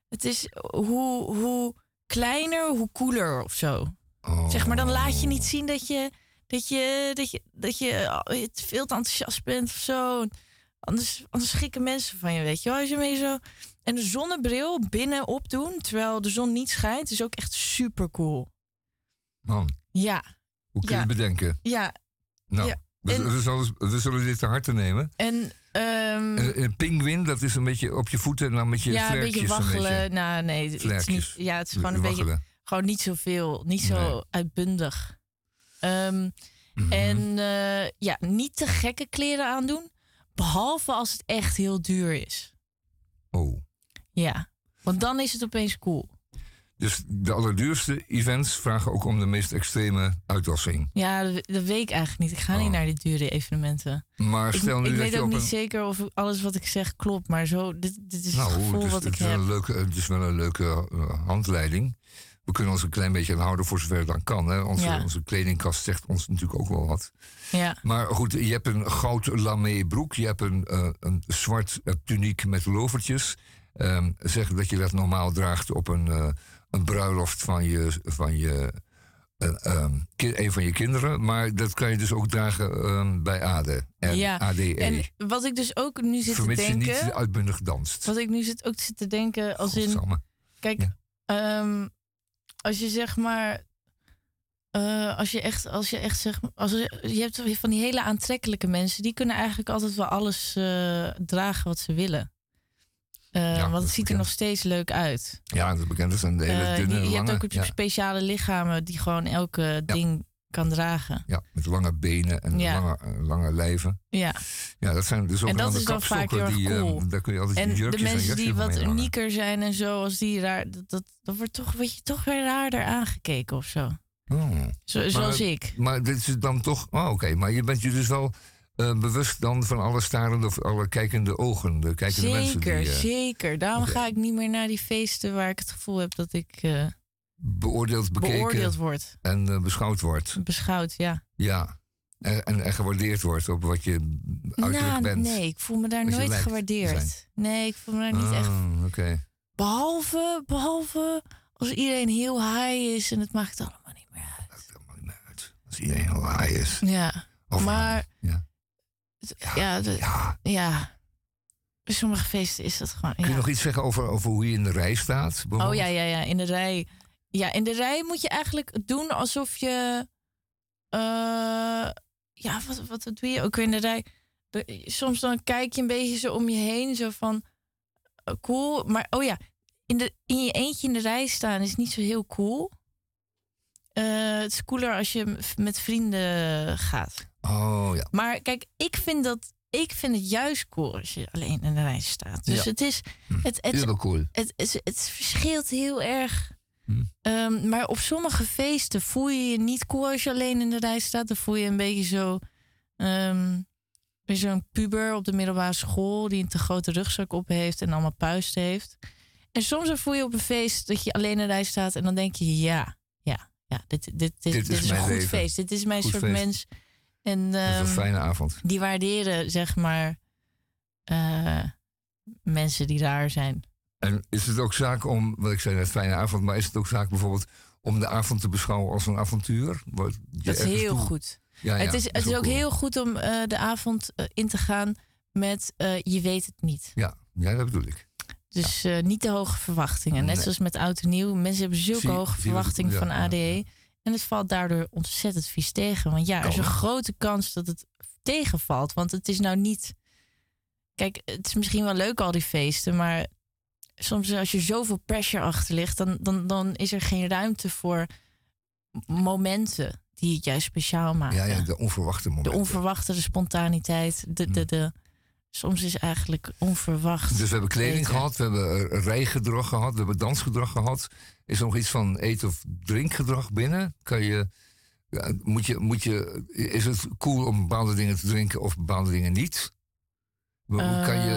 het is hoe, hoe kleiner, hoe cooler of zo. Oh. Zeg maar, dan laat je niet zien dat je, dat je, dat je, dat je eh, veel te enthousiast bent of zo. Anders, anders schrikken mensen van je, weet je wel. Als je mee zo... En de zonnebril binnen opdoen, terwijl de zon niet schijnt, is ook echt super cool. Man, Ja, hoe kun je Ja. bedenken? ja. Nou, Ja, we, en- we, zullen, we zullen dit te harte nemen. En ehm, Een, een pinguïn, dat is een beetje op je voeten en dan met je ja, een beetje waggelen. beetje. nou, nee, het is niet, ja, het is gewoon een beetje, gewoon niet zoveel, niet zo Nee. uitbundig. Ehm, Mhm. En eh, ja, niet te gekke kleren aandoen, behalve als het echt heel duur is. Oh. Ja, want dan is het opeens cool. Dus de allerduurste events vragen ook om de meest extreme uitwassing. Ja, dat, weet ik eigenlijk niet. Ik ga niet naar die dure evenementen. Maar Ik, stel nu ik dat weet ook niet een... zeker of alles wat ik zeg klopt, maar zo, dit, dit is het Nou, gevoel het is, wat het ik is wel heb. een leuke, het is wel een leuke eh, handleiding. We kunnen ons een klein beetje aan houden voor zover het dan kan. Hè? Onze, Ja. onze kledingkast zegt ons natuurlijk ook wel wat. Ja. Maar goed, je hebt een goud lamé broek. Je hebt een, eh, een zwart eh, tuniek met lovertjes. Ehm, zeg dat je dat normaal draagt op een, een bruiloft van je... Van je eh, ehm, een van je kinderen, maar dat kan je dus ook dragen ehm, bij ADE. En ja. ADE. En wat ik dus ook nu zit te Vermits je denken. niet uitbundig danst. Wat ik nu zit ook zit te denken als in. Kijk, ehm, als je zeg maar. eh, als je echt, als je echt zeg, als je, je hebt van die hele aantrekkelijke mensen, die kunnen eigenlijk altijd wel alles eh, dragen wat ze willen. Dat want het is ziet er nog steeds leuk uit. Ja, dat is bekend. Dat zijn de hele Eh, dunne, je, je lange... hebt ook ja, speciale lichamen die gewoon elke ding kan dragen. ja, met lange benen en lange, eh, lange lijven. Ja. Ja, dat zijn En zogenaamde dat is dan vaak heel Die, cool. eh, daar kun je altijd En de en mensen die wat unieker zijn en zo, als die raar, dat, dat, dat wordt toch, word je toch weer raarder aangekeken of zo. Oh. Zo- zoals ik. Maar dit is dan toch... Oh, oké. Maar je bent je dus wel eh, bewust dan van alle starende of alle kijkende ogen. De kijkende mensen Zeker, die eh, zeker. Daarom ga ik niet meer naar die feesten waar ik het gevoel heb dat ik eh, beoordeeld, bekeken beoordeeld word. en beschouwd wordt. Beschouwd, ja. Ja. En, en, en gewaardeerd wordt op wat je uiterlijk Nou, bent. nee, ik voel me daar nooit gewaardeerd. Nee, ik voel me daar niet echt. Ah, Oké. Behalve, behalve als iedereen heel high is en het maakt allemaal niet meer uit. Als iedereen heel high is. Ja, Of maar. ja. Ja, de- ja. Bij sommige feesten is dat gewoon. Kun je ja. nog iets zeggen over, over hoe je in de rij staat? Oh ja, ja, ja, in de rij. Ja, in de rij moet je eigenlijk doen alsof je. eh, ja, wat, wat doe je ook in de rij? Soms dan kijk je een beetje zo om je heen, zo van. eh, cool, maar oh ja, in, de, in je eentje in de rij staan is niet zo heel cool. Eh, het is cooler als je met vrienden gaat. Oh ja. Maar kijk, ik vind dat. Ik vind het juist cool als je alleen in de rij staat. Dus Ja. het is. Het, het, Heel cool. het, het, het verschilt heel erg. Hm. Ehm, maar op sommige feesten voel je je niet cool als je alleen in de rij staat. Dan voel je een beetje zo. weer zo'n puber op de middelbare school die een te grote rugzak op heeft en allemaal puisten heeft. En soms dan voel je op een feest dat je alleen in de rij staat en dan denk je: ja, ja, ja, dit, dit, dit, dit, Dit is is, een goed leven. feest. Dit is mijn Goed soort feest. mens. En Dat is een ehm, fijne avond. die waarderen, zeg maar, eh, mensen die raar zijn. En is het ook zaak om, wat ik zei net, fijne avond, maar is het ook zaak bijvoorbeeld om de avond te beschouwen als een avontuur? Wat Dat is heel toe- goed. Ja, ja, het is, het is ook cool. heel goed om eh, de avond eh, in te gaan met je weet het niet. Ja, ja, dat bedoel ik. Dus niet te hoge verwachtingen. Net Nee. zoals met oud en nieuw. Mensen hebben zulke Zie- hoge verwachtingen van ADE. En het valt daardoor ontzettend vies tegen. Want ja, er is een grote kans dat het tegenvalt. Want het is nou niet. Kijk, het is misschien wel leuk al die feesten, maar soms als je zoveel pressure achter ligt, dan, dan, dan is er geen ruimte voor momenten die het juist speciaal maken. Ja, ja, de onverwachte momenten. De onverwachte, de spontaniteit. De, de, de, soms is eigenlijk onverwacht. Dus we hebben kleding eten. gehad, we hebben eh, rijgedrag gehad, we hebben dansgedrag gehad. Is er nog iets van eet- of drinkgedrag binnen? Kan je, ja, moet je, moet je, is het cool om bepaalde dingen te drinken of bepaalde dingen niet? kan je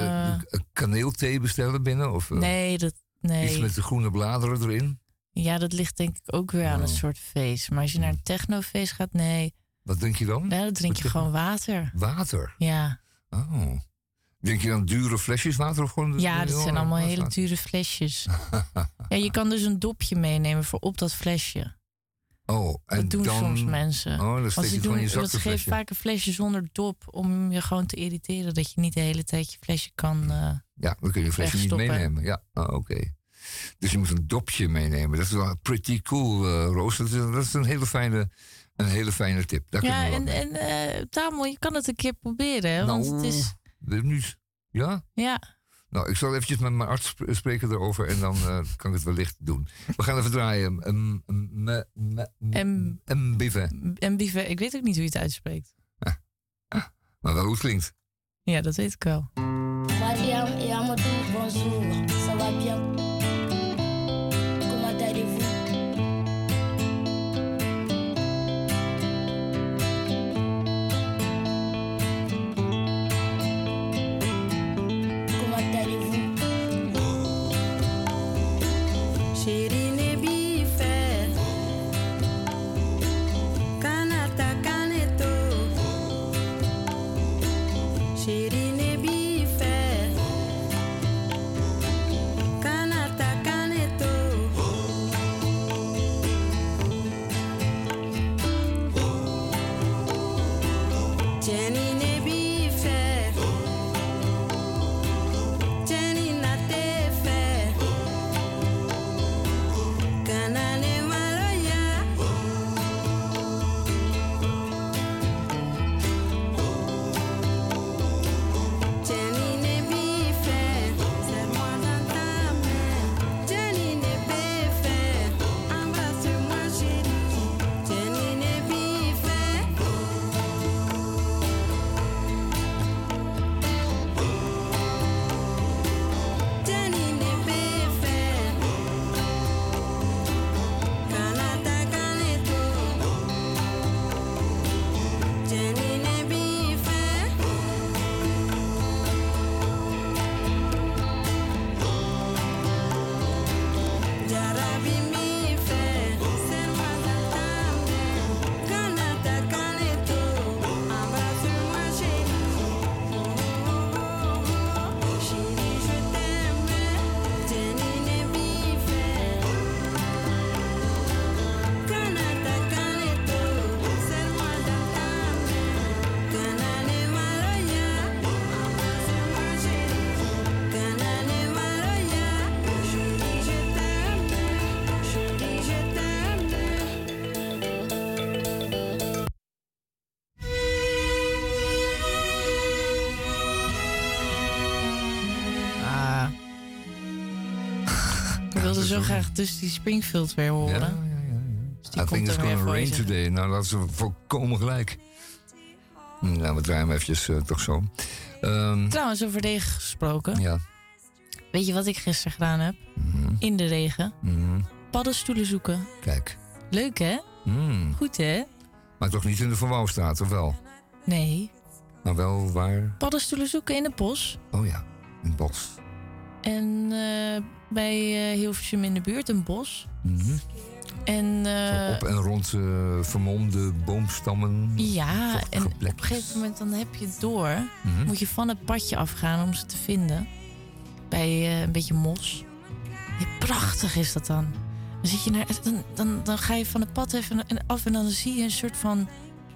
Eh. kaneelthee bestellen binnen? Of eh, Nee, dat, iets nee. met de groene bladeren erin? Ja, dat ligt denk ik ook weer aan een Oh. soort feest. Maar als je naar een technofeest gaat, nee. Wat drink je dan? Ja, dan drink je gewoon water. Water. Ja, Oh. Drink je dan dure flesjes water of gewoon? ja dat zijn allemaal hele water? dure flesjes. Ja, je kan dus een dopje meenemen voor op dat flesje. Oh, en Dat doen dan, soms mensen. Oh, dan steek je doen, je zak dat geeft vaak een flesje zonder dop om je gewoon te irriteren. Dat je niet de hele tijd je flesje kan. eh, Ja, dan kun je flesje niet meenemen. Ja, oh, oké. Dus je moet een dopje meenemen. Dat is wel pretty cool, eh Roos. Dat is, dat is een, hele fijne, een hele fijne tip. Daar Ja, kunnen we en, en eh Tamel, je kan het een keer proberen. Hè? Want Nou, het is. Nu, ja? Ja, Nou, ik zal eventjes met mijn arts sp- spreken erover en dan eh, kan ik het wellicht doen. We gaan even draaien. Mbive. en Bive, ik weet ook niet hoe je het uitspreekt. Maar wel hoe het klinkt. Ja, dat weet ik wel. Dus die Springfield weer horen. Ja, ja, ja. ja. Dus I think it's gonna rain today. Nou, dat is volkomen gelijk. Nou, we draaien hem eventjes eh, toch zo. Ehm, Trouwens, over regen gesproken. ja. Weet je wat ik gisteren gedaan heb? Mhm, In de regen. mhm. Paddenstoelen zoeken. Kijk. Leuk hè? Mm. Goed hè? Maar toch niet in de Van Wouwstraat, of wel? Nee. Maar wel waar? Paddenstoelen zoeken in het bos. Oh ja, in het bos. En eh, bij eh, Hilversum in de buurt een bos. Mhm. En eh, Op en rond eh, vermomde boomstammen. ja, en op een gegeven moment dan heb je het door. Mhm. Moet je van het padje afgaan om ze te vinden. Bij een beetje mos. Ja, prachtig is dat dan. Dan, zit je naar, dan, dan, dan ga je van het pad even en af en dan zie je een soort van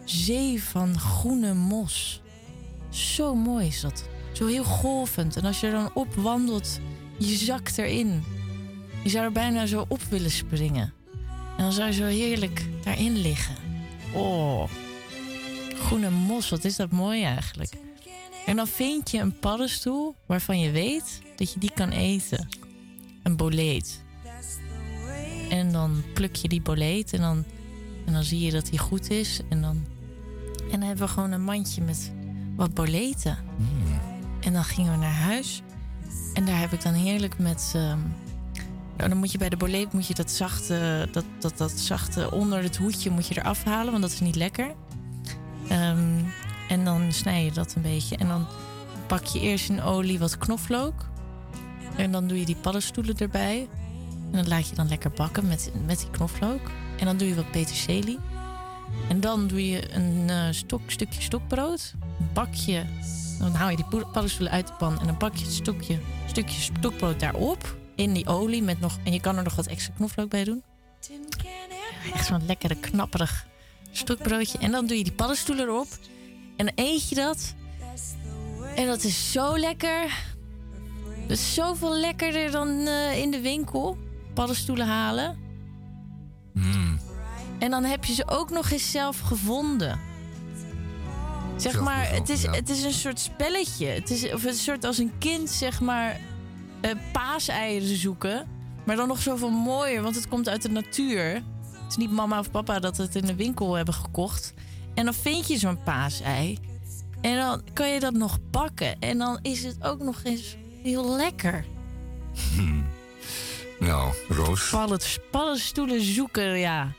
zee van groene mos. Zo mooi is dat. Zo heel golvend. En als je er dan op wandelt, je zakt erin. Je zou er bijna zo op willen springen. En dan zou je zo heerlijk daarin liggen. Oh, groene mos, wat is dat mooi eigenlijk. En dan vind je een paddenstoel waarvan je weet dat je die kan eten. Een boleet. En dan pluk je die boleet en dan, en dan zie je dat die goed is. En dan, en dan hebben we gewoon een mandje met wat boleten. En dan gingen we naar huis. En daar heb ik dan heerlijk met. ehm, nou, dan moet je bij de boleet moet je dat zachte, dat, dat, dat zachte onder het hoedje moet je eraf halen, want dat is niet lekker. Ehm, en dan snij je dat een beetje. En dan pak je eerst in olie wat knoflook. En dan doe je die paddenstoelen erbij. En dat laat je dan lekker bakken met, met die knoflook. En dan doe je wat peterselie. En dan doe je een eh, stok, stukje stokbrood. Bak je. Dan haal je die paddenstoelen uit de pan. En dan bak je het stokje, stukje stokbrood daarop. In die olie. Met nog, en je kan er nog wat extra knoflook bij doen. Echt zo'n lekkere, knapperig stokbroodje. En dan doe je die paddenstoelen erop. En dan eet je dat. En dat is zo lekker. Dat is zoveel lekkerder dan eh, in de winkel. Paddenstoelen halen. En dan heb je ze ook nog eens zelf gevonden. Zeg maar, het is, het is een soort spelletje. Het is of een soort als een kind, zeg maar, eh, paaseieren zoeken. Maar dan nog zoveel mooier, want het komt uit de natuur. Het is niet mama of papa dat het in de winkel hebben gekocht. En dan vind je zo'n paasei. En dan kan je dat nog bakken. En dan is het ook nog eens heel lekker. Nou, Roos. Paddenstoelen zoeken, ja.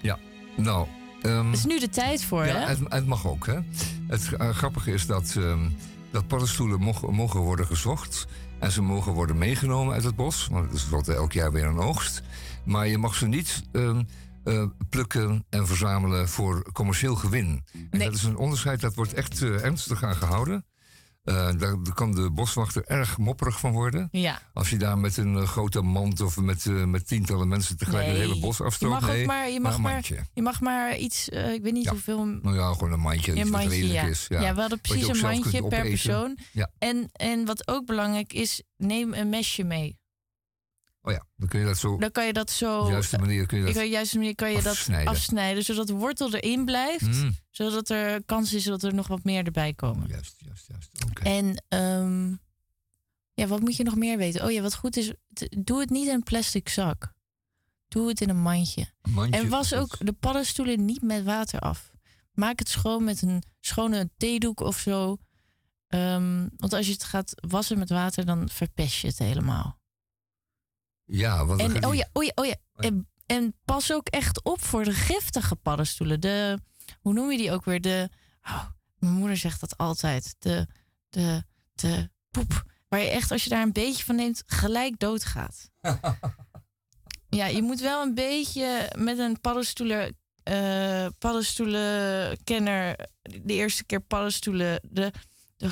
Ja, nou. Ehm, Het is nu de tijd voor, ja, hè? het, het mag ook, hè. Het eh, grappige is dat, ehm, dat paddenstoelen mogen, mogen worden gezocht. En ze mogen worden meegenomen uit het bos. Want is wordt elk jaar weer een oogst. Maar je mag ze niet ehm, eh, plukken en verzamelen voor commercieel gewin. En dat is een onderscheid dat wordt echt eh, ernstig aan gehouden. Eh, daar, kan de boswachter erg mopperig van worden. Ja. Als je daar met een eh, grote mand of met, eh, met tientallen mensen tegelijk het hele bos je afstroopt. mag, nee, maar, je, mag een maar, je mag maar iets, ik weet niet hoeveel... Nou ja, gewoon een mandje. Ja, iets wat redelijk ja. is. Ja, Ja, we hadden je precies een mandje per persoon. En, en wat ook belangrijk is, neem een mesje mee. Oh ja, dan kun je dat zo Dan kan je dat zo... op de juiste manier kun je op dat de juiste manier kan je dat afsnijden. afsnijden, zodat de wortel erin blijft. Mm. Zodat er kans is dat er nog wat meer erbij komen. Juist, juist, juist. En ehm, ja, wat moet je nog meer weten? Oh ja, wat goed is, doe het niet in een plastic zak. Doe het in een mandje. mandje, en was ook de paddenstoelen niet met water af. Maak het schoon met een schone theedoek of zo. Ehm, want als je het gaat wassen met water, dan verpest je het helemaal. Ja, En, oh die- ja, oh ja, oh ja. En, en pas ook echt op voor de giftige paddenstoelen. De, hoe noem je die ook weer? De, oh, mijn moeder zegt dat altijd. De, de, de poep. Waar je echt, als je daar een beetje van neemt, gelijk doodgaat. ja, je moet wel een beetje met een paddenstoelen, eh paddenstoelenkenner de eerste keer paddenstoelen, de, de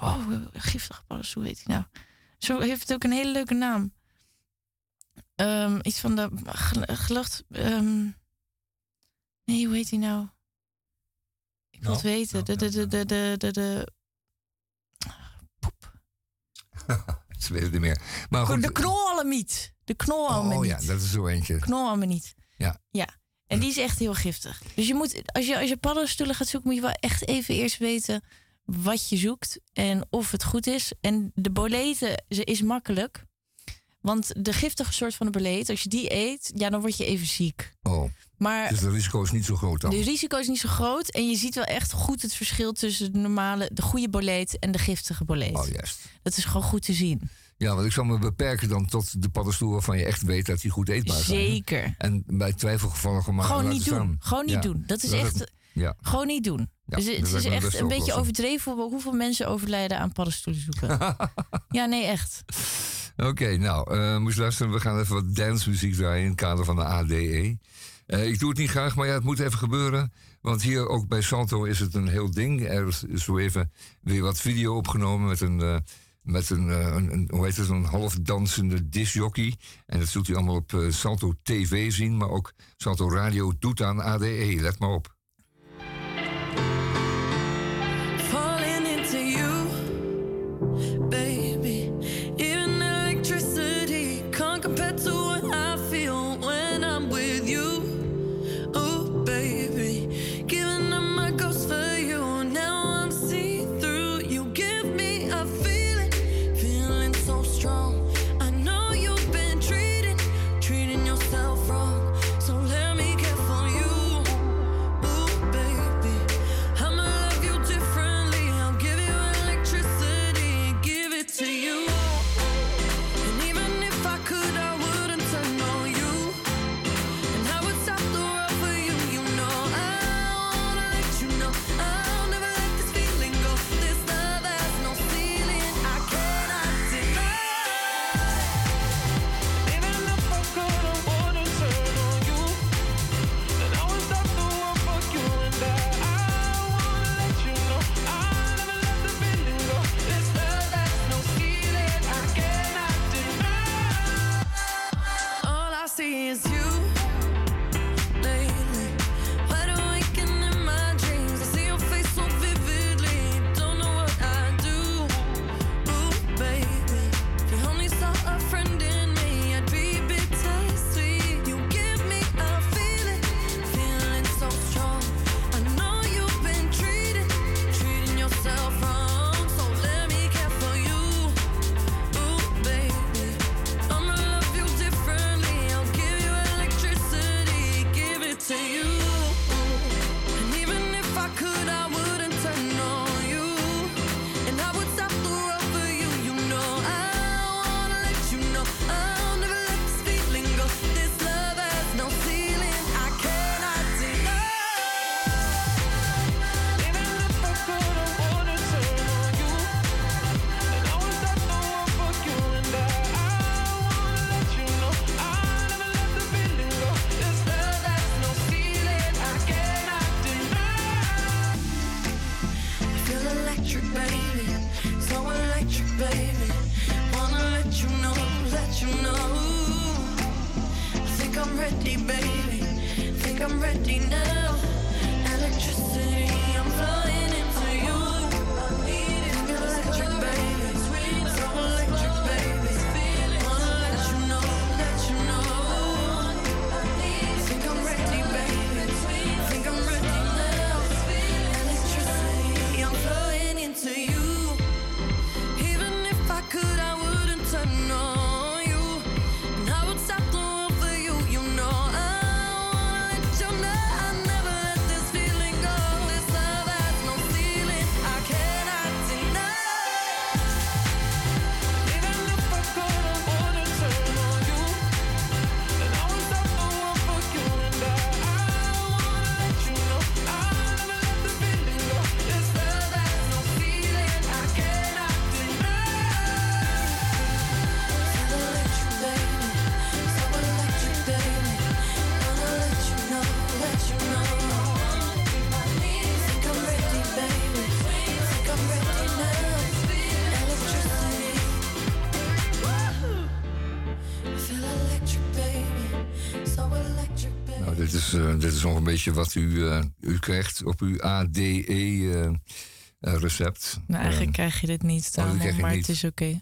oh, giftige paddenstoel heet hij nou. Zo heeft het ook een hele leuke naam. Ehm, iets van de gel- gelucht. ehm, nee, hoe heet hij nou? Ik wil het Nou, weten. De, de, de, de, de, de, de, Ze weten het niet meer. Maar goed, de knolamiet. De knolamiet. oh ja, dat is zo eentje. Knolamiet. Ja. Ja. En die is echt heel giftig. Dus je moet, als je, als je paddenstoelen gaat zoeken, moet je wel echt even eerst weten wat je zoekt en of het goed is. En de boleten ze is makkelijk. Want de giftige soort van de boleet, als je die eet, ja, dan word je even ziek. Oh, Maar dus het risico is niet zo groot dan. de risico is niet zo groot. En je ziet wel echt goed het verschil tussen de normale, de goede boleet en de giftige boleet. Oh, juist. Dat is gewoon goed te zien. Ja, want ik zal me beperken dan tot de paddenstoel waarvan je echt weet dat die goed eetbaar zijn. Zeker. En bij twijfelgevallen gewoon maar Gewoon niet doen. staan. Gewoon niet Ja. doen. Dat is Dat- echt. Ja. Gewoon niet doen. Ja, dus het is echt een beetje overdreven hoe- hoeveel mensen overlijden aan paddenstoelen zoeken. ja, nee, echt. Oké, nou, eh moest luisteren. We gaan even wat dancemuziek draaien in het kader van de ADE. Eh, ik doe het niet graag, maar ja, het moet even gebeuren. Want hier ook bij Salto is het een heel ding. Er is zo even weer wat video opgenomen met een, eh, met een, een, hoe heet het, een half dansende disjockey. En dat zult u allemaal op Salto TV zien, maar ook Salto Radio doet aan ADE. Let maar op. wat u, eh, u krijgt op uw ADE-recept. Nou, eigenlijk krijg je dit niet, oh, maar niet. het is oké.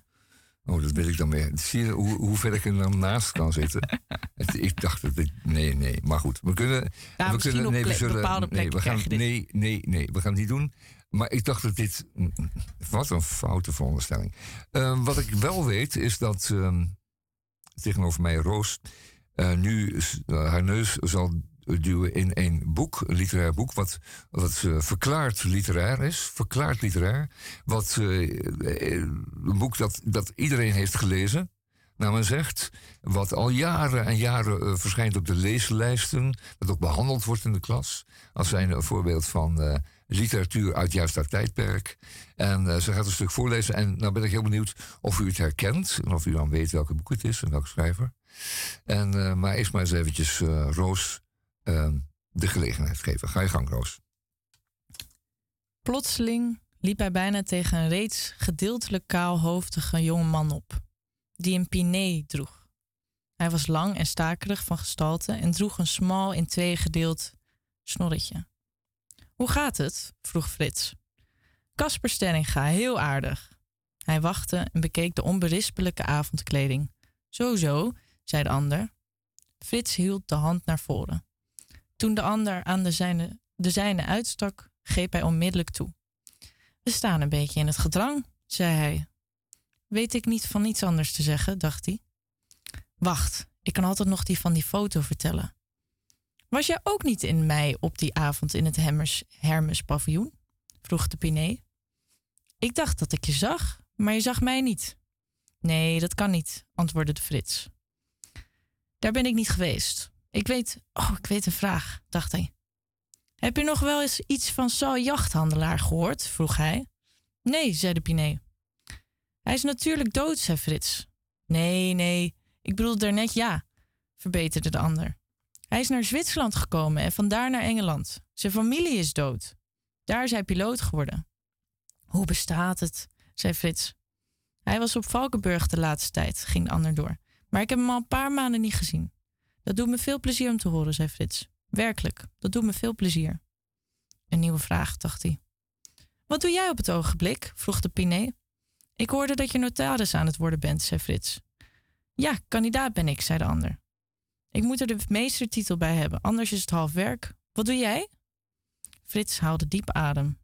Oh, dat weet ik dan meer. Zie je hoe, hoe ver ik er dan naast kan zitten? Het- ik dacht dat ik... Nee, nee. Maar goed, we kunnen... Ja, we kunnen op nee, we zullen, bepaalde nee, we gaan, nee, nee, nee. We gaan het niet doen. Maar ik dacht dat dit... Wat een foute veronderstelling. Eh, wat ik wel weet, is dat... ehm, tegenover mij Roos... eh, nu eh, haar neus zal duwen in een boek, een literair boek, wat, wat eh, verklaard literair is. Verklaard literair. Wat, eh, eh, een boek dat, dat iedereen heeft gelezen, naar men zegt. Wat al jaren en jaren verschijnt op de leeslijsten. Dat ook behandeld wordt in de klas. Als zijn een voorbeeld van literatuur uit juist dat tijdperk. En ze gaat een stuk voorlezen. En nou ben ik heel benieuwd of u het herkent. En of u dan weet welke boek het is en welke schrijver. En, maar eerst maar eens eventjes Roos eh, de gelegenheid geven. Ga je gang, Roos. Plotseling liep hij bijna tegen een reeds gedeeltelijk kaalhoofdige jonge man op, die een piné droeg. Hij was lang en stakerig van gestalte en droeg een smal in tweeën gedeeld snorretje. Hoe gaat het? vroeg Frits. Kasper Stellinga, heel aardig. Hij wachtte en bekeek de onberispelijke avondkleding. Zo, zo, zei de ander. Frits hield de hand naar voren. Toen de ander aan de zijne, de zijne uitstak, greep hij onmiddellijk toe. We staan een beetje in het gedrang, zei hij. Weet ik niet van iets anders te zeggen, dacht hij. Wacht, ik kan altijd nog die van die foto vertellen. Was jij ook niet in mei op die avond in het Hemmers, Hermes paviljoen? vroeg de Piné. Ik dacht dat ik je zag, maar je zag mij niet. Nee, dat kan niet, antwoordde de Frits. Daar ben ik niet geweest. Ik weet, oh, ik weet een vraag, dacht hij. Heb je nog wel eens iets van Saul Jachthandelaar gehoord? vroeg hij. Nee, zei de Piné. Hij is natuurlijk dood, zei Frits. Nee, nee, ik bedoel daarnet ja, verbeterde de ander. Hij is naar Zwitserland gekomen en vandaar naar Engeland. Zijn familie is dood. Daar is hij piloot geworden. Hoe bestaat het? zei Frits. Hij was op Valkenburg de laatste tijd, ging de ander door. Maar ik heb hem al een paar maanden niet gezien. Dat doet me veel plezier om te horen, zei Frits. Werkelijk, dat doet me veel plezier. Een nieuwe vraag, dacht hij. Wat doe jij op het ogenblik? vroeg de Piné. Ik hoorde dat je notaris aan het worden bent, zei Frits. Ja, kandidaat ben ik, zei de ander. Ik moet er de meestertitel bij hebben, anders is het half werk. Wat doe jij? Frits haalde diep adem.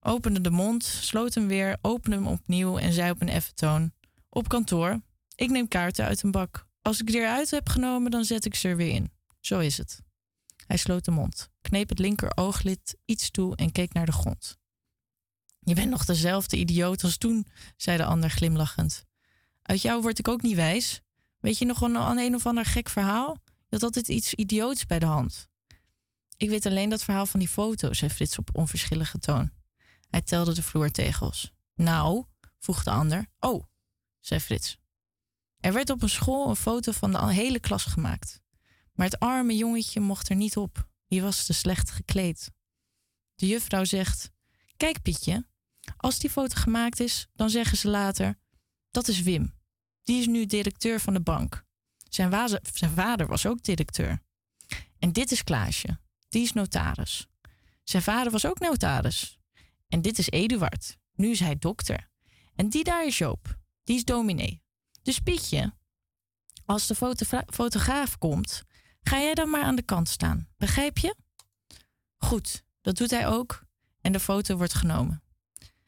Opende de mond, sloot hem weer, opende hem opnieuw en zei op een effen toon: Op kantoor. Ik neem kaarten uit een bak. Als ik die eruit heb genomen, dan zet ik ze er weer in. Zo is het. Hij sloot de mond, kneep het linker ooglid iets toe en keek naar de grond. Je bent nog dezelfde idioot als toen, zei de ander glimlachend. Uit jou word ik ook niet wijs. Weet je nog een, een, of ander gek verhaal? Je had altijd iets idioots bij de hand. Ik weet alleen dat verhaal van die foto, zei Frits op onverschillige toon. Hij telde de vloertegels. Nou, vroeg de ander. Oh, zei Frits. Er werd op een school een foto van de hele klas gemaakt. Maar het arme jongetje mocht er niet op. Die was te slecht gekleed. De juffrouw zegt: Kijk, Pietje, als die foto gemaakt is, dan zeggen ze later: Dat is Wim. Die is nu directeur van de bank. Zijn, zijn vader was ook directeur. En dit is Klaasje. Die is notaris. Zijn vader was ook notaris. En dit is Eduard. Nu is hij dokter. En die daar is Joop. Die is dominee. Dus Pietje, als de fotogra- fotograaf komt, ga jij dan maar aan de kant staan. Begrijp je? Goed, dat doet hij ook. En de foto wordt genomen.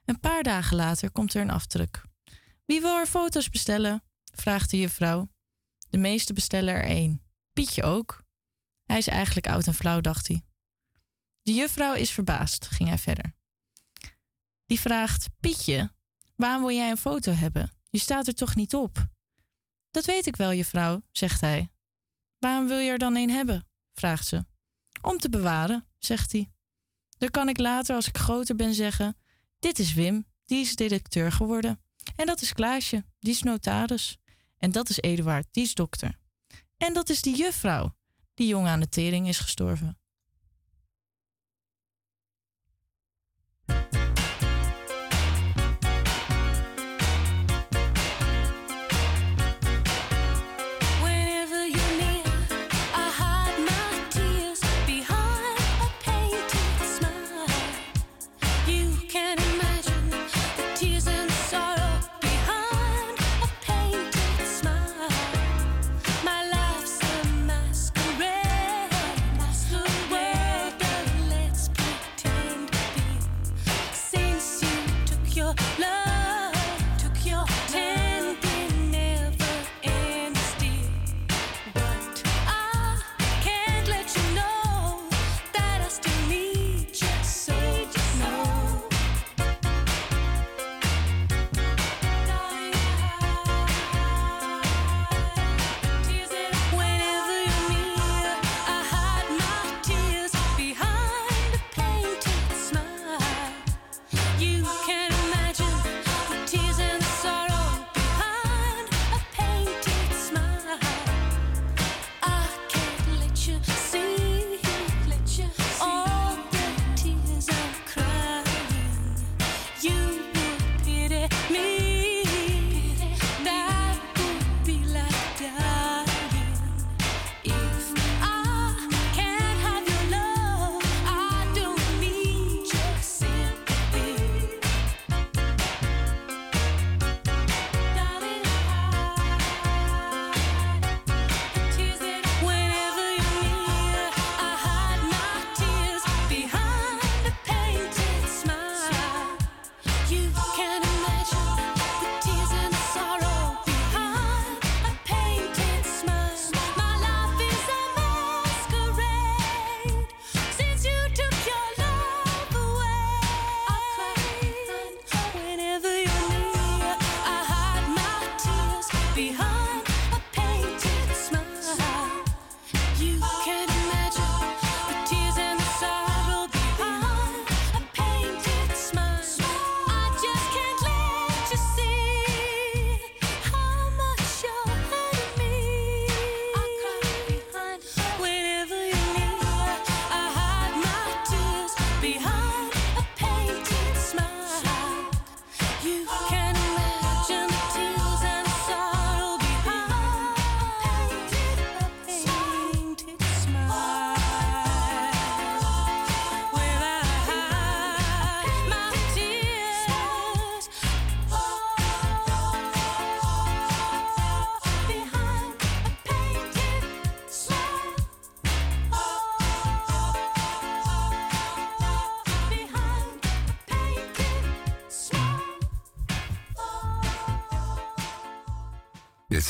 Een paar dagen later komt er een afdruk. Wie wil er foto's bestellen? vraagt de juffrouw. De meeste bestellen er één. Pietje ook. Hij is eigenlijk oud en flauw, dacht hij. De juffrouw is verbaasd, ging hij verder. Die vraagt: Pietje, waarom wil jij een foto hebben? Je staat er toch niet op? Dat weet ik wel, juffrouw, zegt hij. Waarom wil je er dan een hebben? vraagt ze. Om te bewaren, zegt hij. Dan kan ik later, als ik groter ben, zeggen: Dit is Wim, die is directeur geworden. En dat is Klaasje, die is notaris. En dat is Eduard, die is dokter. En dat is die juffrouw, die jong aan de tering is gestorven.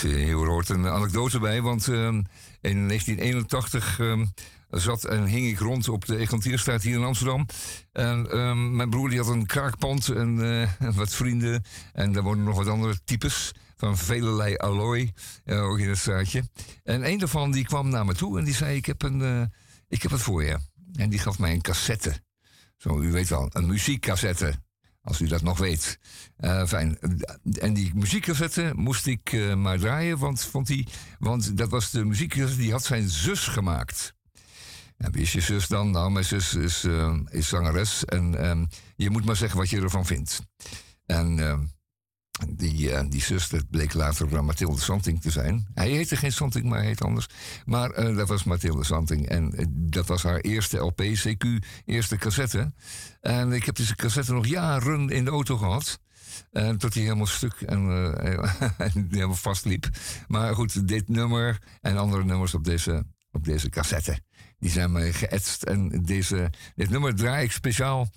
Dit, eh, hier hoort een anekdote bij, want ehm, in 1981 ehm, zat en hing ik rond op de Eglantierstraat hier in Amsterdam. En ehm, mijn broer die had een kraakpand en eh, wat vrienden. En daar woonden nog wat andere types van velelei allooi, eh, ook in het straatje. En een daarvan die kwam naar me toe en die zei, ik heb, een, eh, ik heb het voor je. En die gaf mij een cassette. Zo, u weet wel, een muziekcassette. Als u dat nog weet. Eh, fijn. En die muziekcassette moest ik eh, maar draaien, want, vond hij, want dat was de muziekcassette die had zijn zus gemaakt. En wie is je zus dan? Nou, mijn zus is, eh, is zangeres en ehm, je moet maar zeggen wat je ervan vindt. En ehm, die, eh, die zus, dat bleek later uh, Mathilde Santing te zijn. Hij heette geen Santing, maar hij heet anders. Maar eh, dat was Mathilde Santing. En eh, dat was haar eerste LP, CQ, eerste cassette. En ik heb deze cassette nog jaren in de auto gehad. Tot hij helemaal stuk en, en helemaal vastliep. Maar goed, dit nummer en andere nummers op deze, op deze cassette... die zijn mij geëtst. En deze, dit nummer draai ik speciaal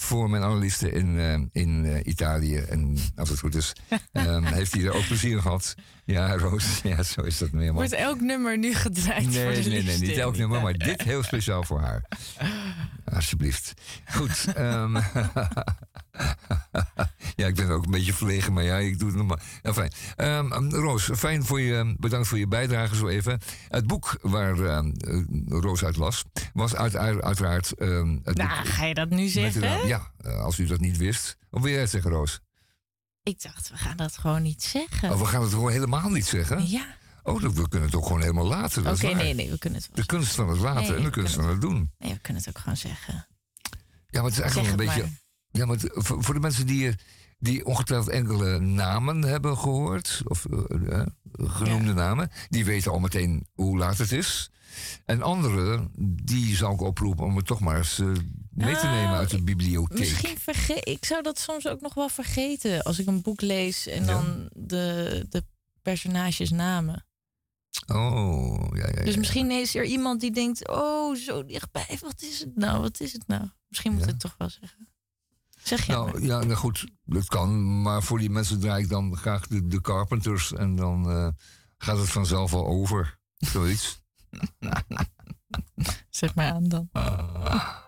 voor mijn analisten in, eh, in eh, Italië. En als het goed is, ehm, heeft hij er ook plezier gehad. Ja, Roos, ja, zo is dat helemaal. Wordt elk nummer nu gedraaid voor Nee, de nee, nee, niet elk nummer, maar dit heel speciaal voor haar. Alsjeblieft. Goed. ehm, ja, ik ben ook een beetje verlegen, maar ja, ik doe het nog maar. Ja, fijn. Ehm, ehm, Roos, fijn voor je, bedankt voor je bijdrage zo even. Het boek waar ehm, eh, Roos uit las, was uit, uit- uiteraard... het Nou, boek ga je dat nu de zeggen? Ja, eh, als u dat niet wist. Of wil jij het zeggen, Roos? Ik dacht, we gaan dat gewoon niet zeggen. Oh, we gaan het gewoon helemaal niet zeggen? Ja. Oh, we kunnen het ook gewoon helemaal laten. Oké, nee, nee, we kunnen het wel De kunst van het laten Nee, en de we kunst kunnen van het doen. Nee, we kunnen het ook gewoon zeggen. Ja, maar het is eigenlijk Zeg wel een beetje. Ja, maar voor, voor de mensen die, die ongetwijfeld enkele namen hebben gehoord, of eh, eh, genoemde namen, die weten al meteen hoe laat het is. En anderen, die zou ik oproepen om het toch maar eens eh, mee te Nou, nemen uit de bibliotheek. Misschien vergeet ik zou dat soms ook nog wel vergeten als ik een boek lees en Ja. dan de, de personages namen. Oh, ja, ja, ja. Dus misschien is er iemand die denkt: Oh, zo dichtbij. Wat is het nou? Wat is het nou? Misschien moet ik het toch wel zeggen. Zeg je Nou ja, nou goed, dat kan. Maar voor die mensen draai ik dan graag de, de Carpenters en dan eh, gaat het vanzelf wel over. Zoiets. Zeg maar aan dan. Why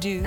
do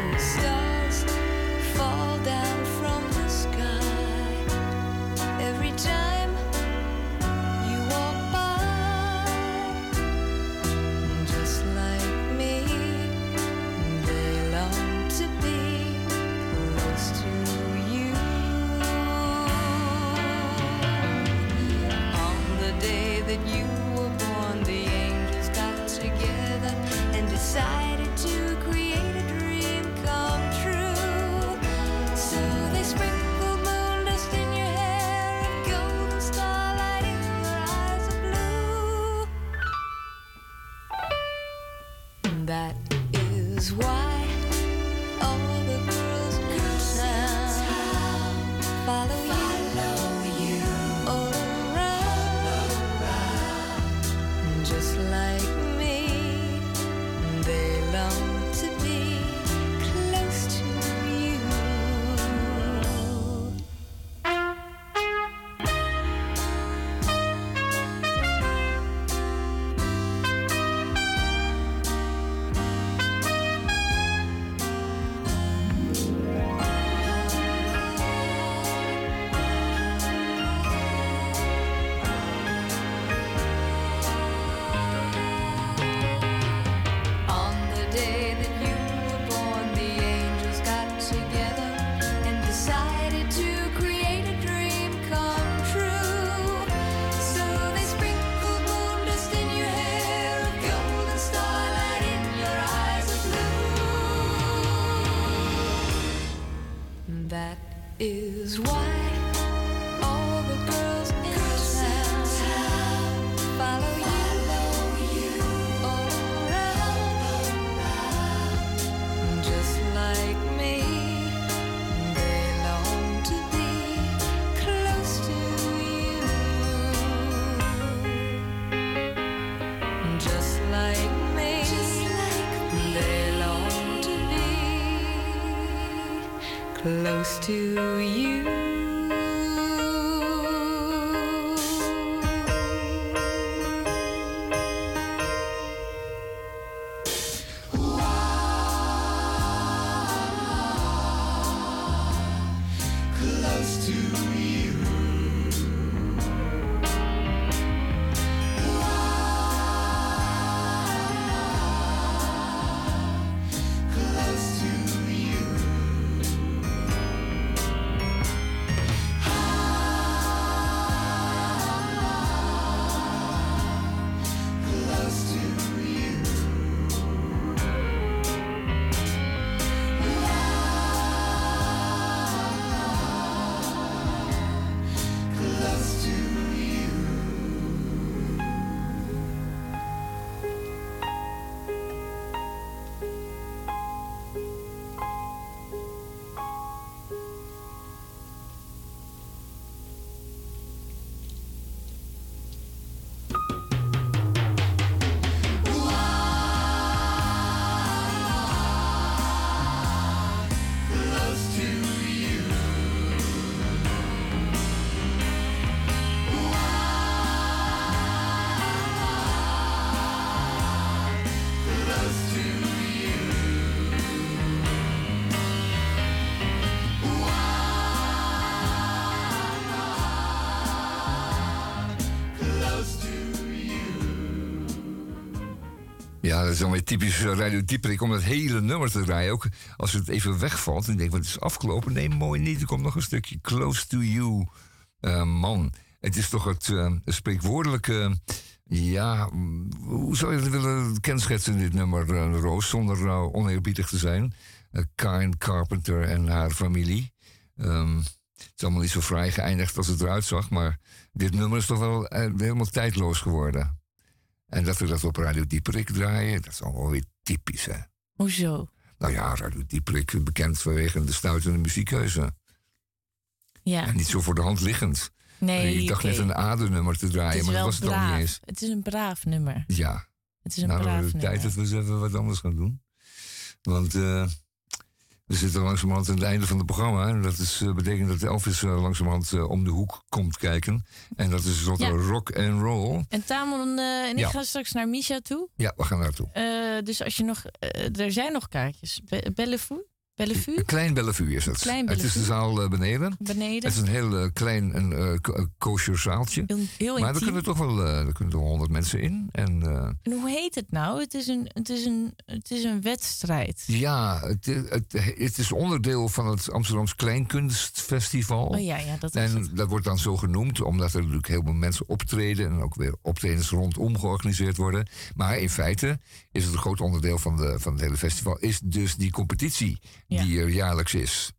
dat is dan weer typisch eh, Radio Dieperik om dat hele nummer te draaien. Ook als het even wegvalt en denk wat is afgelopen. Nee, mooi niet. Er komt nog een stukje Close to You. Eh, man, het is toch het eh, spreekwoordelijke... Ja, mm, hoe zou je het willen kenschetsen, dit nummer, eh, Roos, zonder uh, oneerbiedig te zijn? Uh, Carpenter en haar familie. Ehm, het is allemaal niet zo vrij geëindigd als het eruit zag, maar dit nummer is toch wel helemaal tijdloos geworden. En dat we dat op Radio Dieperik draaien, dat is allemaal weer typisch, hè? Hoezo? Nou ja, Radio Dieperik, bekend vanwege de stuitende muziekkeuze. Ja. En niet zo voor de hand liggend. Nee, Ik dacht net een aardennummer te draaien, maar dat was het dan niet eens. Het is een braaf nummer. Ja. Het is een nou, dan braaf het nummer. tijd dat we eens even wat anders gaan doen. Want eh, we zitten langzamerhand aan het einde van het programma. En dat is, eh, betekent dat Elvis eh, langzamerhand eh, om de hoek komt kijken. En dat is Ja. rock and roll. En Tamon en ik gaan straks naar Misha toe. Ja, we gaan naartoe. Dus als je nog... er zijn nog kaartjes. Be? Bellevue? Een klein Bellevue is het. Klein het is de zaal eh, beneden. Beneden. Het is een heel eh, klein en eh, ko- eh, kosher zaaltje. heel maar er intiem. kunnen toch wel er kunnen toch honderd mensen in. En En hoe heet het nou? Het is een, het is een, het is een wedstrijd. Ja, het, het, het is onderdeel van het Amsterdams Kleinkunstfestival. Oh ja, ja, dat is en dat wordt dan zo genoemd, omdat er natuurlijk heel veel mensen optreden en ook weer optredens rondom georganiseerd worden. Maar in feite is het een groot onderdeel van, de, van het hele festival, is dus die competitie die er jaarlijks is.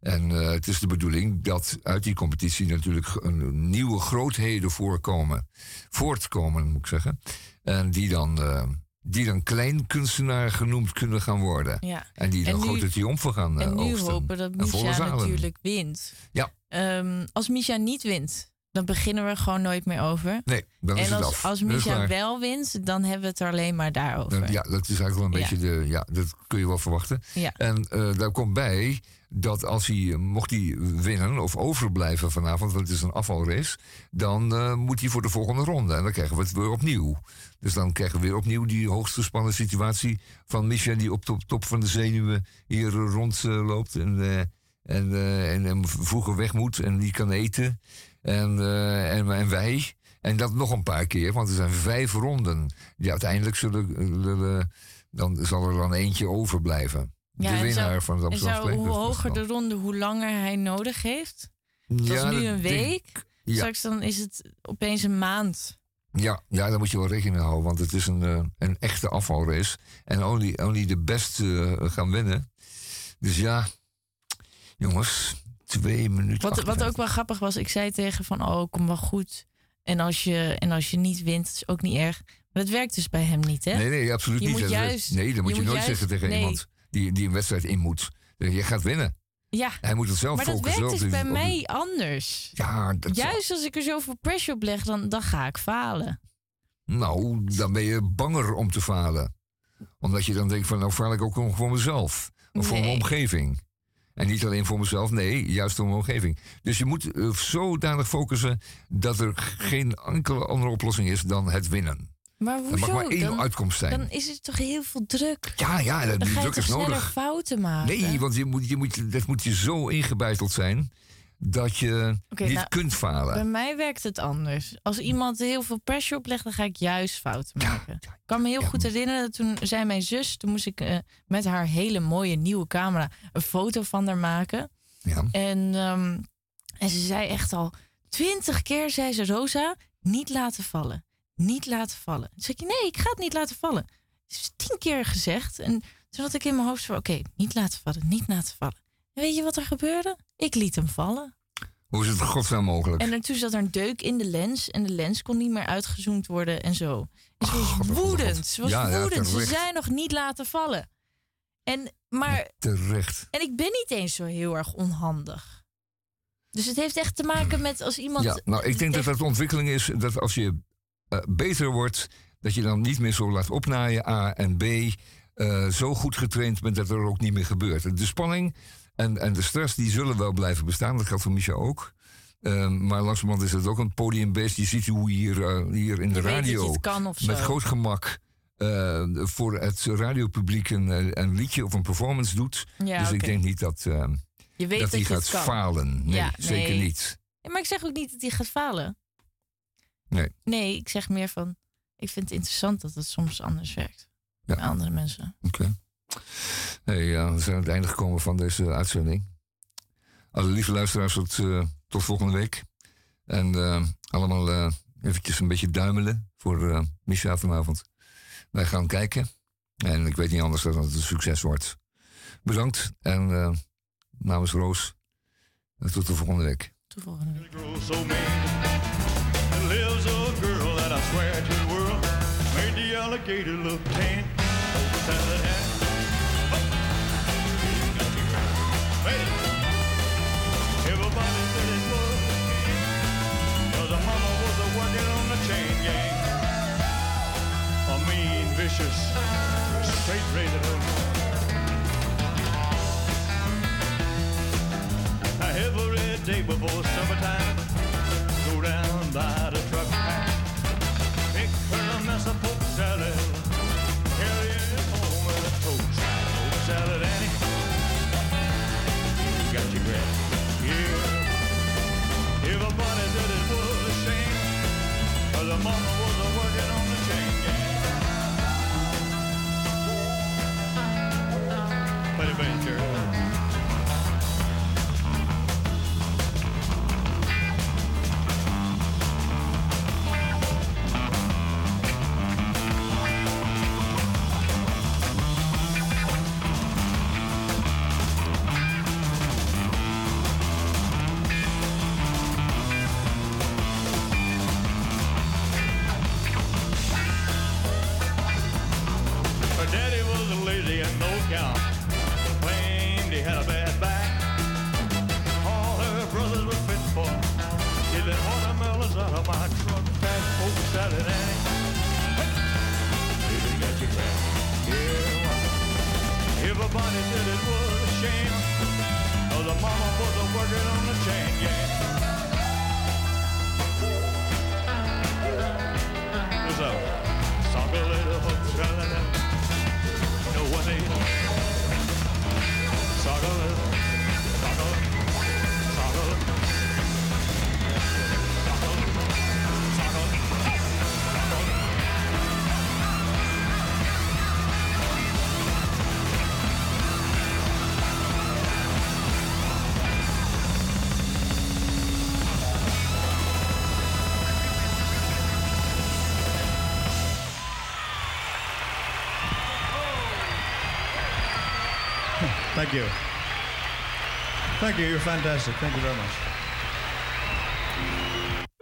En eh, het is de bedoeling dat uit die competitie natuurlijk een, nieuwe grootheden voorkomen, voortkomen, moet ik zeggen. En die dan, eh, die dan kleinkunstenaar genoemd kunnen gaan worden. Ja. En die dan En nu- grote triomfen gaan eh, En nu oogsten. hopen dat Misha natuurlijk wint. Ja. Ehm, als Misha niet wint, dan beginnen we er gewoon nooit meer over. Nee, dan is en het als, af. als Misha wel wint, dan hebben we het er alleen maar daarover. Dan- ja, dat is eigenlijk wel een Ja. beetje de. Ja, dat kun je wel verwachten. Ja. En eh, daar komt bij dat als hij, mocht hij winnen of overblijven vanavond, want het is een afvalrace, dan eh, moet hij voor de volgende ronde. En dan krijgen we het weer opnieuw. Dus dan krijgen we weer opnieuw die hoogst gespannen situatie van Misha die op top, top van de zenuwen hier rondloopt en, eh, en, eh, en, en vroeger weg moet en niet kan eten. En, eh, en, en wij. En dat nog een paar keer, want er zijn vijf ronden. Die uiteindelijk zullen, zullen- dan zal er dan eentje overblijven. Ja, de winnaar van het Amsterdam Hoe hoger de ronde, hoe langer hij nodig heeft. Zoals Ja, nu dat een denk- week. ja. Straks dan is het opeens een maand. Ja, ja, daar moet je wel rekening mee houden, want het is een, eh, een echte afvalrace. En only, only de beste eh, gaan winnen. Dus ja, jongens, twee minuten. Wat, wat ook wel grappig was, ik zei tegen van, oh, kom wel goed. En als je, en als je niet wint, is ook niet erg. Maar dat werkt dus bij hem niet, hè? Nee, nee, absoluut Je niet. moet Dat- juist- nee, dat moet je, nooit juist- zeggen tegen nee. iemand die, die een wedstrijd in moet. Je gaat winnen. Ja, Hij moet het zelf maar dat focussen werkt op dus die- bij die- mij anders. Ja, dat Juist als ik er zoveel pressure op leg, dan, dan ga ik falen. Nou, dan ben je banger om te falen. Omdat je dan denkt van, nou faal ik ook nog voor mezelf. Of voor mijn omgeving. En niet alleen voor mezelf, nee, juist voor mijn omgeving. Dus je moet eh, zodanig focussen dat er geen enkele andere oplossing is dan het winnen. Maar Er hoezo? mag maar één dan, uitkomst zijn. dan is er toch heel veel druk. Ja, ja, dat- dan die ga je druk toch is nodig. fouten maken. Nee, want je moet, je moet, dat moet je zo ingebeiteld zijn dat je niet nou, kunt falen. Bij mij werkt het anders. Als iemand heel veel pressure oplegt, dan ga ik juist fouten maken. Ik kan me heel goed herinneren, toen zei mijn zus, toen moest ik eh, met haar hele mooie nieuwe camera een foto van haar maken. Ja. En, ehm, en ze zei echt al twintig keer, zei ze, Rosa, niet laten vallen. Niet laten vallen. Toen zei ik, nee, ik ga het niet laten vallen. Het is tien keer gezegd. En toen had ik in mijn hoofd van, oké, niet laten vallen, niet laten vallen. Weet je wat er gebeurde? Ik liet hem vallen. Hoe is het godsnaam mogelijk? En toen zat er een deuk in de lens en de lens kon niet meer uitgezoomd worden en zo. En ze was woedend. Ze was Ja, ja, woedend. Ze zei nog niet laten vallen. En, maar, Terecht. en ik ben niet eens zo heel erg onhandig. Dus het heeft echt te maken met als iemand. Ja, nou, ik denk dat dat de ontwikkeling is dat als je eh, beter wordt, dat je dan niet meer zo laat opnaaien, A en B, eh, zo goed getraind bent dat er ook niet meer gebeurt. De spanning en, en de stress die zullen wel blijven bestaan, dat gaat voor Micha ook. Ehm, maar langzamerhand is het ook een podiumbeest. Je ziet hoe hier, eh, hier in de radio met groot gemak eh, voor het radiopubliek een, eh, een, liedje of een performance doet. Dus ik denk niet dat, ehm, je dat, hij gaat falen. Nee, zeker niet. Maar ik zeg ook niet dat hij gaat falen. Nee. Nee, ik zeg meer van, ik vind het interessant dat het soms anders werkt. Ja. Bij andere mensen. Oké. Hey, we zijn aan het einde gekomen van deze uitzending. Alle lieve luisteraars, tot, eh, tot volgende week. En eh, allemaal uh, eventjes een beetje duimelen voor Micha vanavond. Wij gaan kijken. En ik weet niet anders dan dat het een succes wordt. Bedankt. En namens Roos, tot de volgende week. Tot volgende week. vicious, straight razor home. Every day before summertime, go down by. Thank you. You're fantastic. Thank you very much.